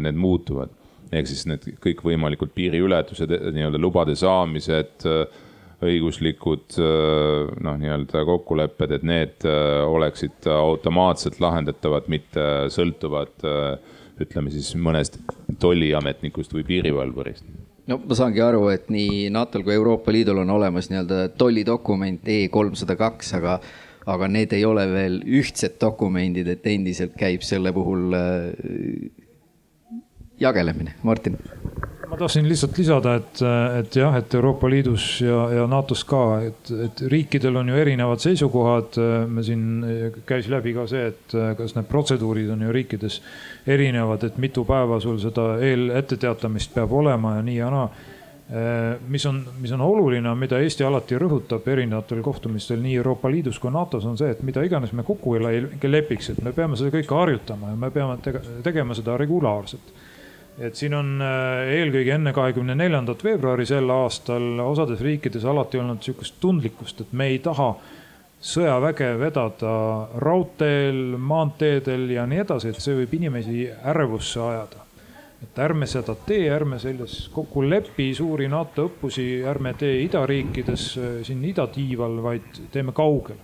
need muutuvad ehk siis need kõikvõimalikud piiriületused, nii-öelda lubade saamised, õiguslikud noh, nii-öelda kokkulepped, et need oleksid automaatselt lahendatavad, mitte sõltuvad ütleme siis mõnest tolliametnikust või piirivalvurist. No ma saangi aru, et nii NATO-l kui Euroopa Liidul on olemas nii-öelda tollidokument E kolmsada kaks, aga, aga need ei ole veel ühtsed dokumendid, et endiselt käib selle puhul jagelemine, Martin? ma tahtsin lihtsalt lisada, et, et jah, et Euroopa Liidus ja, ja NATO-s ka, et, et riikidel on ju erinevad seisukohad. me siin käis läbi ka see, et kas need protseduurid on ju riikides erinevad, et mitu päeva sul seda eeletteteatamist peab olema ja nii ja naa mis on, mis on oluline, mida Eesti alati rõhutab erinevatel kohtumistel nii Euroopa Liidus kui NATO-s on see, et mida iganes me kokku ei lepiks, et me peame seda kõike harjutama ja me peame tegema seda regulaarselt et siin on äh, eelkõige enne kahekümne neljandat veebruari sel aastal osades riikides alati olnud sihukest tundlikkust, et me ei taha sõjaväge vedada raudteel, maanteedel ja nii edasi, et see võib inimesi ärevussse ajada. et ärme seda tee, ärme selles kokku lepi suuri NATO õppusi, ärme tee idariikides äh, siin idatiival, vaid teeme kaugel.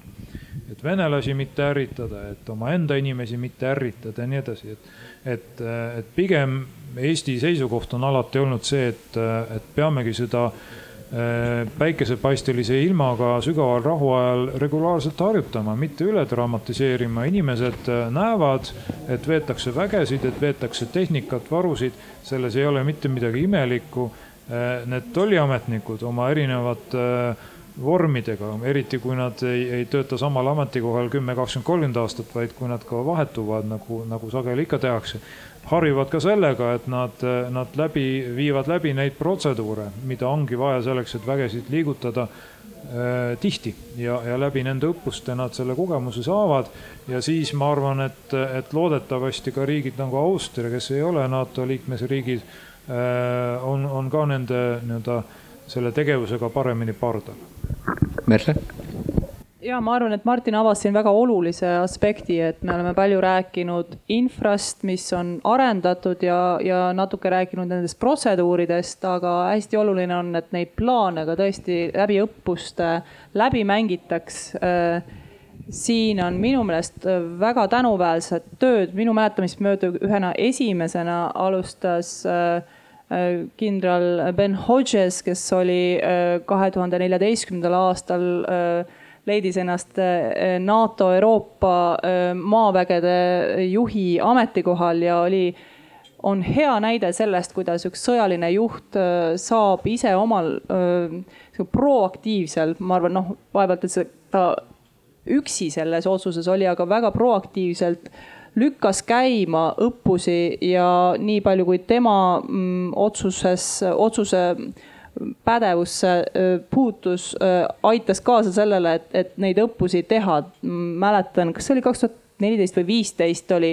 et venelasi mitte ärritada, et omaenda inimesi mitte ärritada ja nii edasi, et, et, äh, et pigem Eesti seisukoht on alati olnud see, et, et peamegi seda äh, päikesepaistelise ilmaga sügaval rahuajal regulaarselt harjutama, mitte üle dramatiseerima. inimesed äh, näevad, et veetakse vägesid, et veetakse tehnikat, varusid, selles ei ole mitte midagi imelikku. Äh, need tolliametnikud oma erinevate vormidega, eriti kui nad ei, ei tööta samal ametikohal kümme, kakskümmend, kolmkümmend aastat, vaid kui nad ka vahetuvad, nagu, nagu sageli ikka tehakse harjuvad ka sellega, et nad, nad läbi, viivad läbi neid protseduure, mida ongi vaja selleks, et vägesid liigutada äh, tihti ja, ja läbi nende õppuste nad selle kogemuse saavad. ja siis ma arvan, et, et loodetavasti ka riigid nagu Austria, kes ei ole NATO liikmesriigid äh,, on, on ka nende nii-öelda selle tegevusega paremini pardal. Merle ja ma arvan, et Martin avas siin väga olulise aspekti, et me oleme palju rääkinud infrast, mis on arendatud ja, ja natuke rääkinud nendest protseduuridest, aga hästi oluline on, et neid plaane ka tõesti läbi õppuste läbi mängitaks. siin on minu meelest väga tänuväärset tööd, minu mäletamist mööda ühena esimesena alustas kindral Ben Hodges, kes oli kahe tuhande neljateistkümnendal aastal leidis ennast NATO Euroopa maavägede juhi ametikohal ja oli on hea näide sellest, kuidas üks sõjaline juht äh, saab ise omal äh, proaktiivselt, ma arvan, noh, vaevalt, et see, ta üksi selles otsuses oli, aga väga proaktiivselt lükkas käima õppusi ja nii palju, kui tema mm, otsuses, otsuse pädevusse puutus, aitas kaasa sellele, et, et neid õppusi teha. mäletan, kas see oli kaks tuhat neliteist või viisteist oli,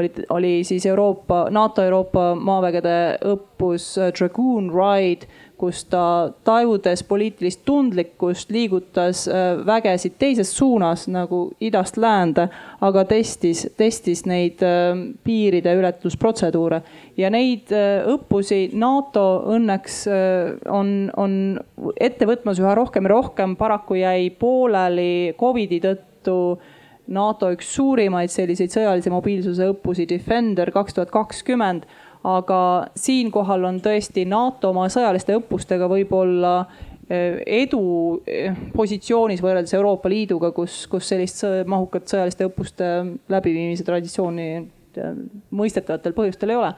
oli, oli siis Euroopa, NATO Euroopa maavägede õppus Dragoon Ride, kus ta tajudes poliitilist tundlikkust, liigutas äh, vägesid teises suunas nagu idast läände, aga testis, testis neid äh, piiride ületusprotseduure ja neid õppusi NATO õnneks on, on ette võtmas üha rohkem ja rohkem, paraku jäi pooleli Covidi tõttu NATO üks suurimaid selliseid sõjalise mobiilsuse õppusi Defender kaks tuhat kakskümmend. Aga siinkohal on tõesti NATO oma sõjaliste õppustega võib-olla eh, edu eh, positsioonis võrreldes Euroopa Liiduga, kus, kus sellist mahukat sõjaliste õppuste läbiviimise traditsiooni eh, mõistetavatel põhjustel ei ole.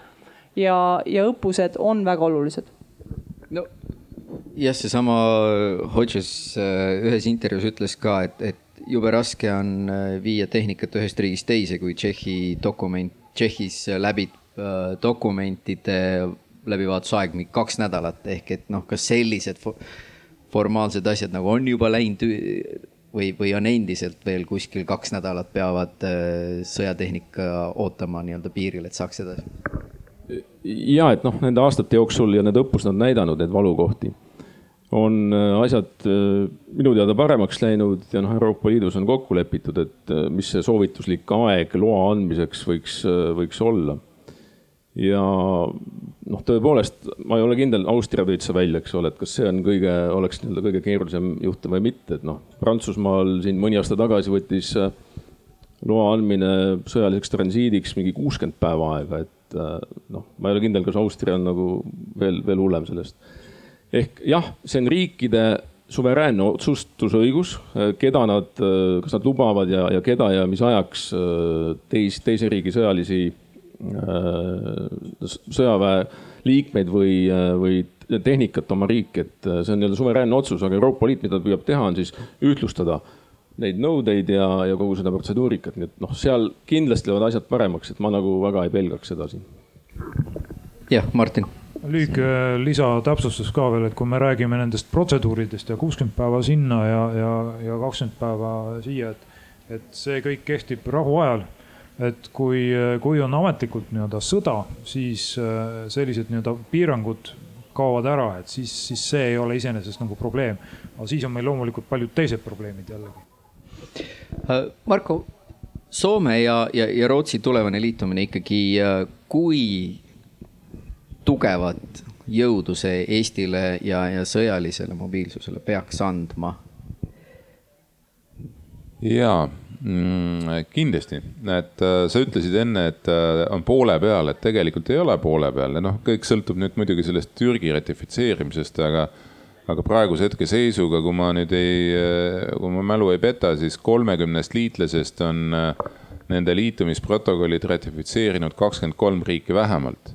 ja, ja õppused on väga olulised. no jah, seesama Hodges ühes intervjuus ütles ka, et, et jube raske on viia tehnikat ühest riigist teise, kui Tšehhi dokument, Tšehhis läbib dokumentide läbivaatusaeg mingi kaks nädalat ehk et noh, kas sellised formaalsed asjad nagu on juba läinud või, või on endiselt veel kuskil kaks nädalat peavad äh, sõjatehnika ootama nii-öelda piiril, et saaks edasi? ja et noh, nende aastate jooksul ja need õppused on näidanud neid valukohti on äh, asjad äh, minu teada paremaks läinud ja noh, Euroopa Liidus on kokku lepitud, et äh, mis see soovituslik aeg loa andmiseks võiks, võiks olla. Ja noh, tõepoolest, ma ei ole kindel, Austria tõid sa välja, eks ole, et kas see on kõige, oleks nii-öelda kõige keerulisem juhtum või mitte, et noh, Prantsusmaal siin mõni aasta tagasi võttis loa andmine sõjaliseks transiidiks mingi kuuskümmend päeva aega, et noh, ma ei ole kindel, kas Austria on nagu veel, veel hullem sellest. Ehk jah, see on riikide suveräänne otsustusõigus, keda nad, kas nad lubavad ja, ja keda ja mis ajaks äh, teis, teise riigi sõjalisi, äh, sõjaväe liikmeid või, äh, või tehnikat oma riiki, et see on nii-öelda suveräänne otsus, aga Euroopa Liit, mida ta püüab teha, on siis ühtlustada neid nõudeid ja, ja kogu seda protseduurikat, nii et noh, seal kindlasti lähevad asjad paremaks, et ma nagu väga ei pelgaks seda siin. jah, Martin lühike lisatäpsustus ka veel, et kui me räägime nendest protseduuridest ja kuuskümmend päeva sinna ja, ja, ja kakskümmend päeva siia, et, et see kõik kehtib rahuajal. Et kui, kui on ametlikult nii-öelda sõda, siis äh, sellised nii-öelda piirangud kaovad ära, et siis, siis see ei ole iseenesest nagu probleem. aga siis on meil loomulikult paljud teised probleemid jällegi. Äh, Marko, Soome ja, ja, ja Rootsi tulevane liitumine ikkagi, äh, kui tugevat jõudu see Eestile ja, ja sõjalisele mobiilsusele peaks andma? jaa kindlasti, et äh, sa ütlesid enne, et äh, on poole peal, et tegelikult ei ole poole peal. Ja noh, kõik sõltub nüüd muidugi sellest Türgi ratifitseerimisest, aga aga praeguse hetke seisuga, kui ma nüüd ei, äh, kui ma mälu ei peta, siis kolmekümnest liitlasest on nende liitumisprotokollid ratifitseerinud kakskümmend kolm riiki vähemalt.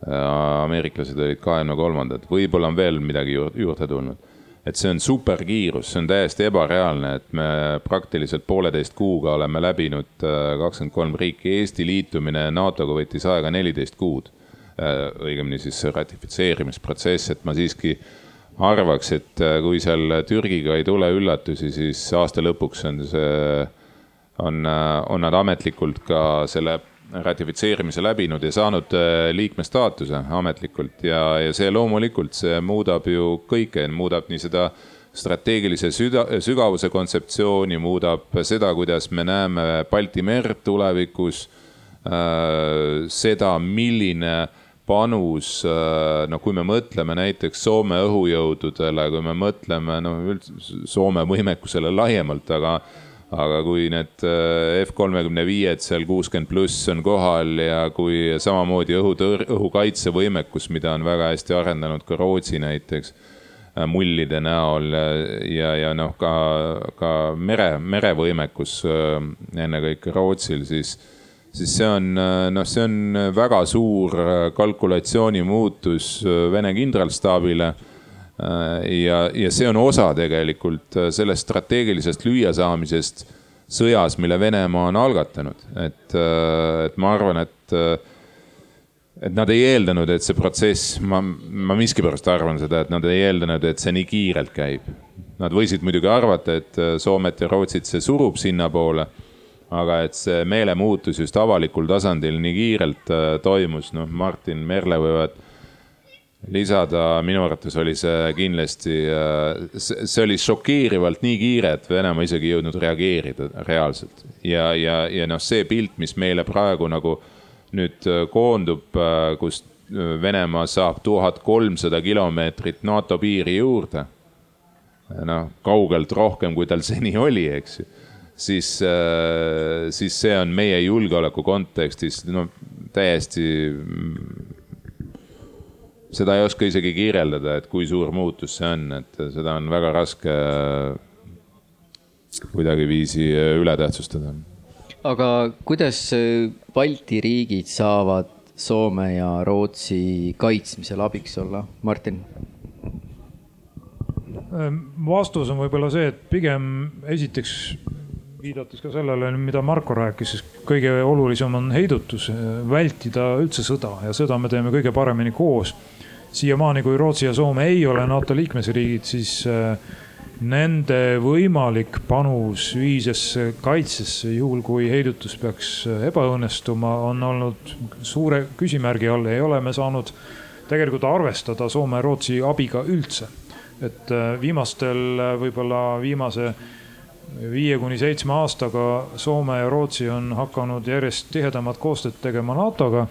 Äh, ameeriklased olid kahekümne kolmandad, võib-olla on veel midagi juurde tulnud. Et see on superkiirus, see on täiesti ebareaalne, et me praktiliselt pooleteist kuuga oleme läbinud äh, kakskümmend kolm riiki, Eesti liitumine NATO-ga võttis aega neliteist kuud. Äh, õigemini siis see ratifitseerimisprotsess, et ma siiski arvaks, et kui seal Türgiga ei tule üllatusi, siis aasta lõpuks on see, on, on nad ametlikult ka selle ratifitseerimise läbinud ja saanud äh, liikme staatuse ametlikult ja, ja see loomulikult, see muudab ju kõike, muudab nii seda strateegilise süda, sügavuse kontseptsiooni, muudab seda, kuidas me näeme Balti merd tulevikus äh,. seda, milline panus, äh, no kui me mõtleme näiteks Soome õhujõududele, kui me mõtleme noh, üldse Soome võimekusele laiemalt, aga aga kui need äh, F kolmekümne viied seal kuuskümmend pluss on kohal ja kui samamoodi õhutõr-, õhukaitsevõimekus, mida on väga hästi arendanud ka Rootsi näiteks äh, mullide näol ja, ja noh, ka, ka mere, merevõimekus ennekõike Rootsil, siis siis see on, noh, see on väga suur kalkulatsiooni muutus Vene kindralstaabile ja, ja see on osa tegelikult sellest strateegilisest lüüasaamisest sõjas, mille Venemaa on algatanud, et, et ma arvan, et, et nad ei eeldanud, et see protsess, ma, ma miskipärast arvan seda, et nad ei eeldanud, et see nii kiirelt käib. Nad võisid muidugi arvata, et Soomet ja Rootsit see surub sinnapoole aga et see meelemuutus just avalikul tasandil nii kiirelt äh, toimus, noh, Martin Merle võivad lisada, minu arvates oli see kindlasti, äh, see oli šokeerivalt nii kiire, et Venemaa isegi ei jõudnud reageerida reaalselt. ja, ja, ja noh, see pilt, mis meile praegu nagu nüüd äh, koondub, kus Venemaa saab tuhat kolmsada kilomeetrit NATO piiri juurde. noh, kaugelt rohkem, kui tal seni oli, eks ju siis, siis see on meie julgeoleku kontekstis no täiesti seda ei oska isegi kirjeldada, et kui suur muutus see on, et seda on väga raske kuidagiviisi üle tähtsustada. aga kuidas Balti riigid saavad Soome ja Rootsi kaitsmisel abiks olla, Martin? vastus on võib-olla see, et pigem esiteks viidates ka sellele, mida Marko rääkis, siis kõige olulisem on heidutus, vältida üldse sõda ja seda me teeme kõige paremini koos. Siiamaani, kui Rootsi ja Soome ei ole NATO liikmesriigid, siis äh, nende võimalik panus ühisesse kaitsesse, juhul kui heidutus peaks äh, ebaõnnestuma, on olnud suure küsimärgi all, ei ole me saanud tegelikult arvestada Soome ja Rootsi abiga üldse. et äh, viimastel, võib-olla viimase viie kuni seitsme aastaga Soome ja Rootsi on hakanud järjest tihedamat koostööd tegema NATO-ga.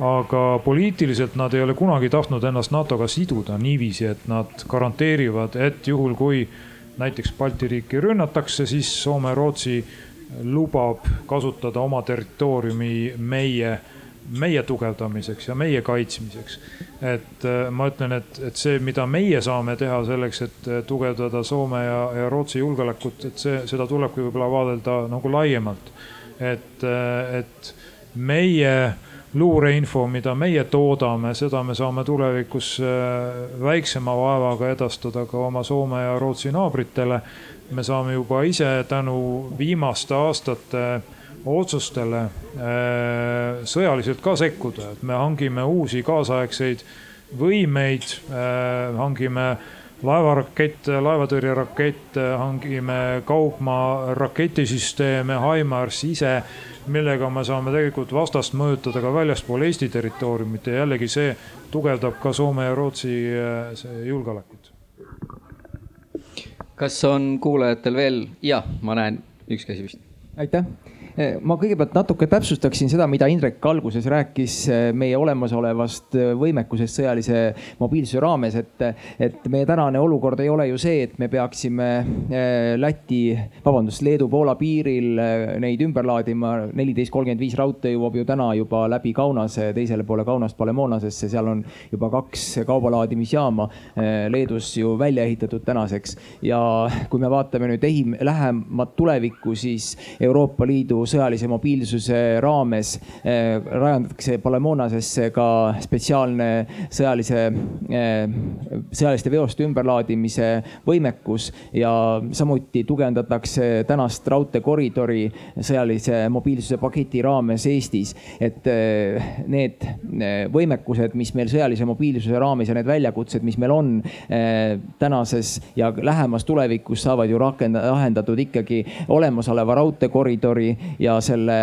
Aga poliitiliselt nad ei ole kunagi tahtnud ennast NATO-ga siduda niiviisi, et nad garanteerivad, et juhul kui näiteks Balti riiki rünnatakse, siis Soome Rootsi lubab kasutada oma territooriumi meie meie tugevdamiseks ja meie kaitsmiseks. et äh, ma ütlen, et, et see, mida meie saame teha selleks, et äh, tugevdada Soome ja, ja Rootsi julgeolekut, et see, seda tulebki võib-olla vaadelda nagu laiemalt. et, äh, et meie luureinfo, mida meie toodame, seda me saame tulevikus väiksema vaevaga edastada ka oma Soome ja Rootsi naabritele. me saame juba ise tänu viimaste aastate otsustele äh, sõjaliselt ka sekkuda, et me hangime uusi kaasaegseid võimeid, äh, hangime laevarakette, laevatõrjerakette, hangime kaugmaa raketisüsteeme, HIMARS ise, millega me saame tegelikult vastast mõjutada ka väljaspool Eesti territooriumit ja jällegi see tugevdab ka Soome ja Rootsi äh, julgeolekut. kas on kuulajatel veel, ja ma näen üks käsi vist. aitäh ma kõigepealt natuke täpsustaksin seda, mida Indrek alguses rääkis eh, meie olemasolevast eh, võimekusest sõjalise mobiilsuse raames, et, et meie tänane olukord ei ole ju see, et me peaksime Läti, vabandust, Leedu-Poola piiril neid ümber laadima. neliteist kolmkümmend viis raudtee jõuab ju täna juba läbi Kaunase teisele poole Kaunast Palemonasesse, seal on juba kaks kaubalaadimisjaama Leedus ju välja ehitatud tänaseks. ja kui me vaatame nüüd ehim-, lähemat tulevikku, siis Euroopa Liidu sõjalise mobiilsuse raames eh, rajandatakse Palemonasesse ka spetsiaalne sõjalise, eh, sõjaliste veoste ümberlaadimise võimekus ja samuti tugevdatakse tänast raudteekoridori sõjalise mobiilsuse paketi raames Eestis. et eh, need võimekused, mis meil sõjalise mobiilsuse raames ja need väljakutsed, mis meil on tänases ja lähemas tulevikus saavad ju rakenda-, lahendatud ikkagi olemasoleva raudteekoridori ja selle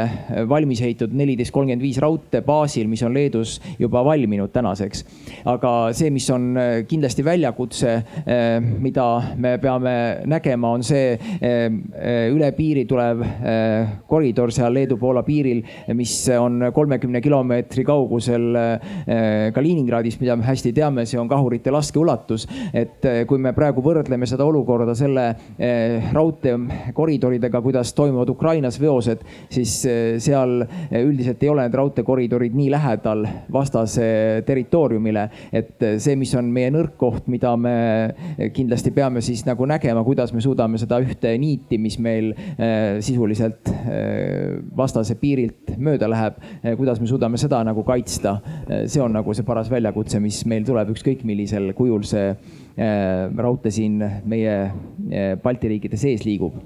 valmis ehitatud neliteist kolmkümmend viis raudtee baasil, mis on Leedus juba valminud tänaseks. aga see, mis on kindlasti väljakutse, mida me peame nägema, on see üle piiri tulev koridor seal Leedu-Poola piiril, mis on kolmekümne kilomeetri kaugusel Kaliningradist, mida me hästi teame, see on kahurite laskeulatus. et kui me praegu võrdleme seda olukorda selle raudteekoridoridega, kuidas toimuvad Ukrainas veosed, siis eh, seal eh, üldiselt ei ole need raudteekoridorid nii lähedal vastase territooriumile. et eh, see, mis on meie nõrk koht, mida me kindlasti peame siis nagu nägema, kuidas me suudame seda ühte niiti, mis meil sisuliselt vastase piirilt mööda läheb, kuidas me suudame seda nagu kaitsta. see on nagu see paras väljakutse, mis meil tuleb, ükskõik millisel kujul see raudtee siin meie Balti riikide sees liigub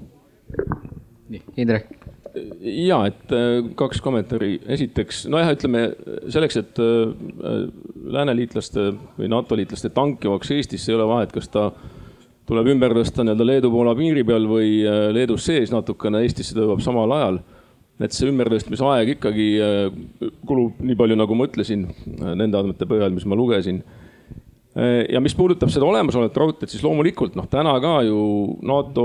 nii, Indrek. Ja, et äh, kaks kommentaari. esiteks, nojah, ütleme selleks, et äh, lääneliitlaste või NATO liitlaste tank jõuaks Eestisse, ei ole vahet, kas ta tuleb ümber tõsta nii-öelda Leedu-Poola piiri peal või äh, Leedus sees natukene, Eestisse ta jõuab samal ajal. et see ümbertõstmise aeg ikkagi kulub nii palju, nagu ma ütlesin, nende andmete põhjal, mis ma lugesin ja mis puudutab seda olemasolevat raudteed, siis loomulikult noh, täna ka ju NATO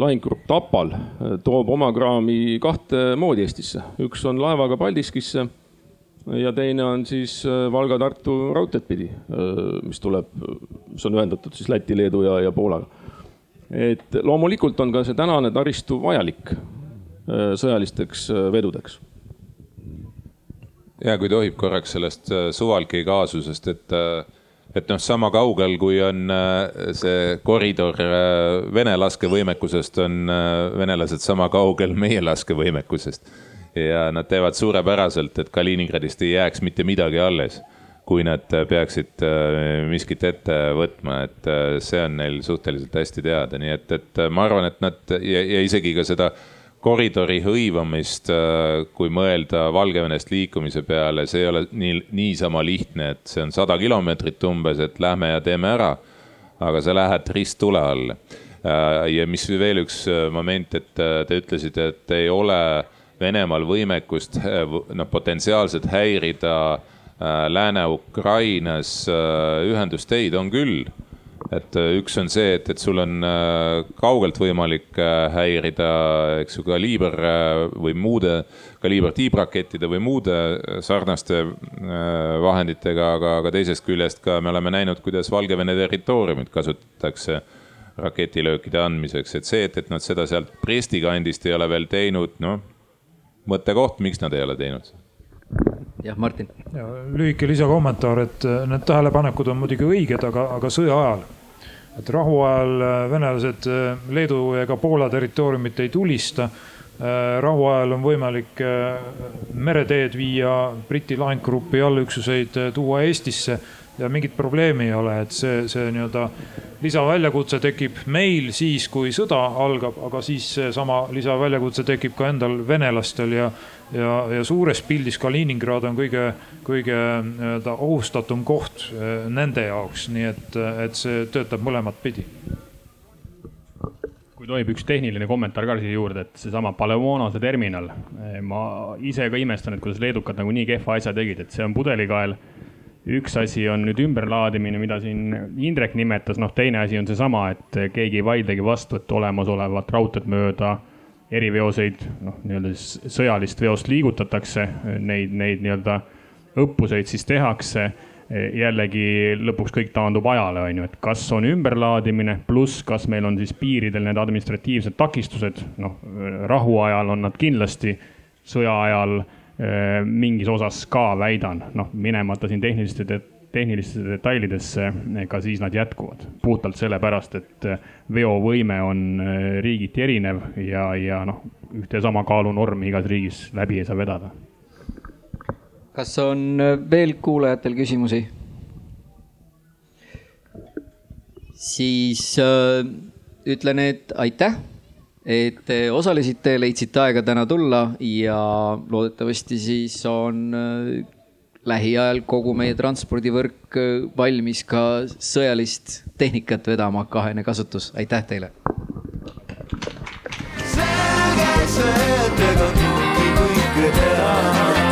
lahingugrupp Tapal äh, toob oma kraami kahte moodi Eestisse. üks on laevaga Paldiskisse ja teine on siis äh, Valga-Tartu raudteed pidi, äh, mis tuleb, mis on ühendatud siis Läti, Leedu ja, ja Poolaga. et loomulikult on ka see tänane taristu vajalik sõjalisteks vedudeks ja kui tohib korraks sellest Suwalki kaasusest, et et noh, sama kaugel, kui on äh, see koridor äh, Vene laskevõimekusest, on äh, venelased sama kaugel meie laskevõimekusest. ja nad teevad suurepäraselt, et Kaliningradist ei jääks mitte midagi alles, kui nad peaksid miskit ette võtma, et see on neil suhteliselt hästi teada, nii et, et ma arvan, et nad ja, ja isegi ka seda koridori hõivamist, äh, kui mõelda Valgevenest liikumise peale, see ei ole nii, niisama lihtne, et see on sada kilomeetrit umbes, et lähme ja teeme ära. aga sa lähed risttule all. Äh, ja mis veel üks äh, moment, et te ütlesite, et ei ole Venemaal võimekust noh, potentsiaalselt häirida Lääne-Ukrainas ühendusteid, on küll et äh, üks on see, et, et sul on äh, kaugelt võimalik äh, häirida, eks ju, kaliiber või muude, kaliiber tiibrakettide või muude sarnaste vahenditega, aga, aga teisest küljest ka me oleme näinud, kuidas Valgevene territooriumit kasutatakse raketilöökide andmiseks, et see, et, et nad seda sealt Bresti kandist ei ole veel teinud, noh, mõttekoht, miks nad ei ole teinud jah, Martin. lühike lisakommentaar, et need tähelepanekud on muidugi õiged, aga, aga sõja ajal et rahuajal äh, venelased äh, Leedu ega Poola territooriumit ei tulista. Äh, rahuajal on võimalik mereteed viia Briti lahingugrupi allüksuseid tuua Eestisse ja mingit probleemi ei ole, et see, see nii-öelda lisaväljakutse tekib meil siis, kui sõda algab, aga siis seesama lisaväljakutse tekib ka endal venelastel ja ja, ja suures pildis Kaliningrad on kõige, kõige nii-öelda ohustatum koht eh, nende jaoks, nii et, et see töötab mõlemat pidi kui tohib üks tehniline kommentaar ka siia juurde, et seesama Palemonose terminal, ma ise ka imestan, et kuidas leedukad nagu nii kehva asja tegid, et see on pudelikael. üks asi on nüüd ümberlaadimine, mida siin Indrek nimetas, noh, teine asi on seesama, et keegi ei vaidlegi vastu, et olemasolevat raudteed mööda eriveoseid, noh, nii-öelda siis sõjalist veost liigutatakse, neid, neid nii-öelda õppuseid siis tehakse. jällegi lõpuks kõik taandub ajale, on ju, et kas on ümberlaadimine, pluss kas meil on siis piiridel need administratiivsed takistused, noh rahuajal on nad kindlasti, sõja ajal eh, mingis osas ka väidan, noh minemata siin tehniliste tehnilistesse detailidesse, ka siis nad jätkuvad. puhtalt sellepärast, et veovõime on äh, riigiti erinev ja, ja noh, ühte sama kaalunormi igas riigis läbi ei saa vedada. kas on veel kuulajatel küsimusi? siis äh, ütlen, et aitäh, et te osalesite, leidsite aega täna tulla ja loodetavasti siis on lähiajal kogu meie transpordivõrk äh, valmis ka sõjalist tehnikat vedama kahene kasutus, aitäh teile. selge see, et ega kõike teha.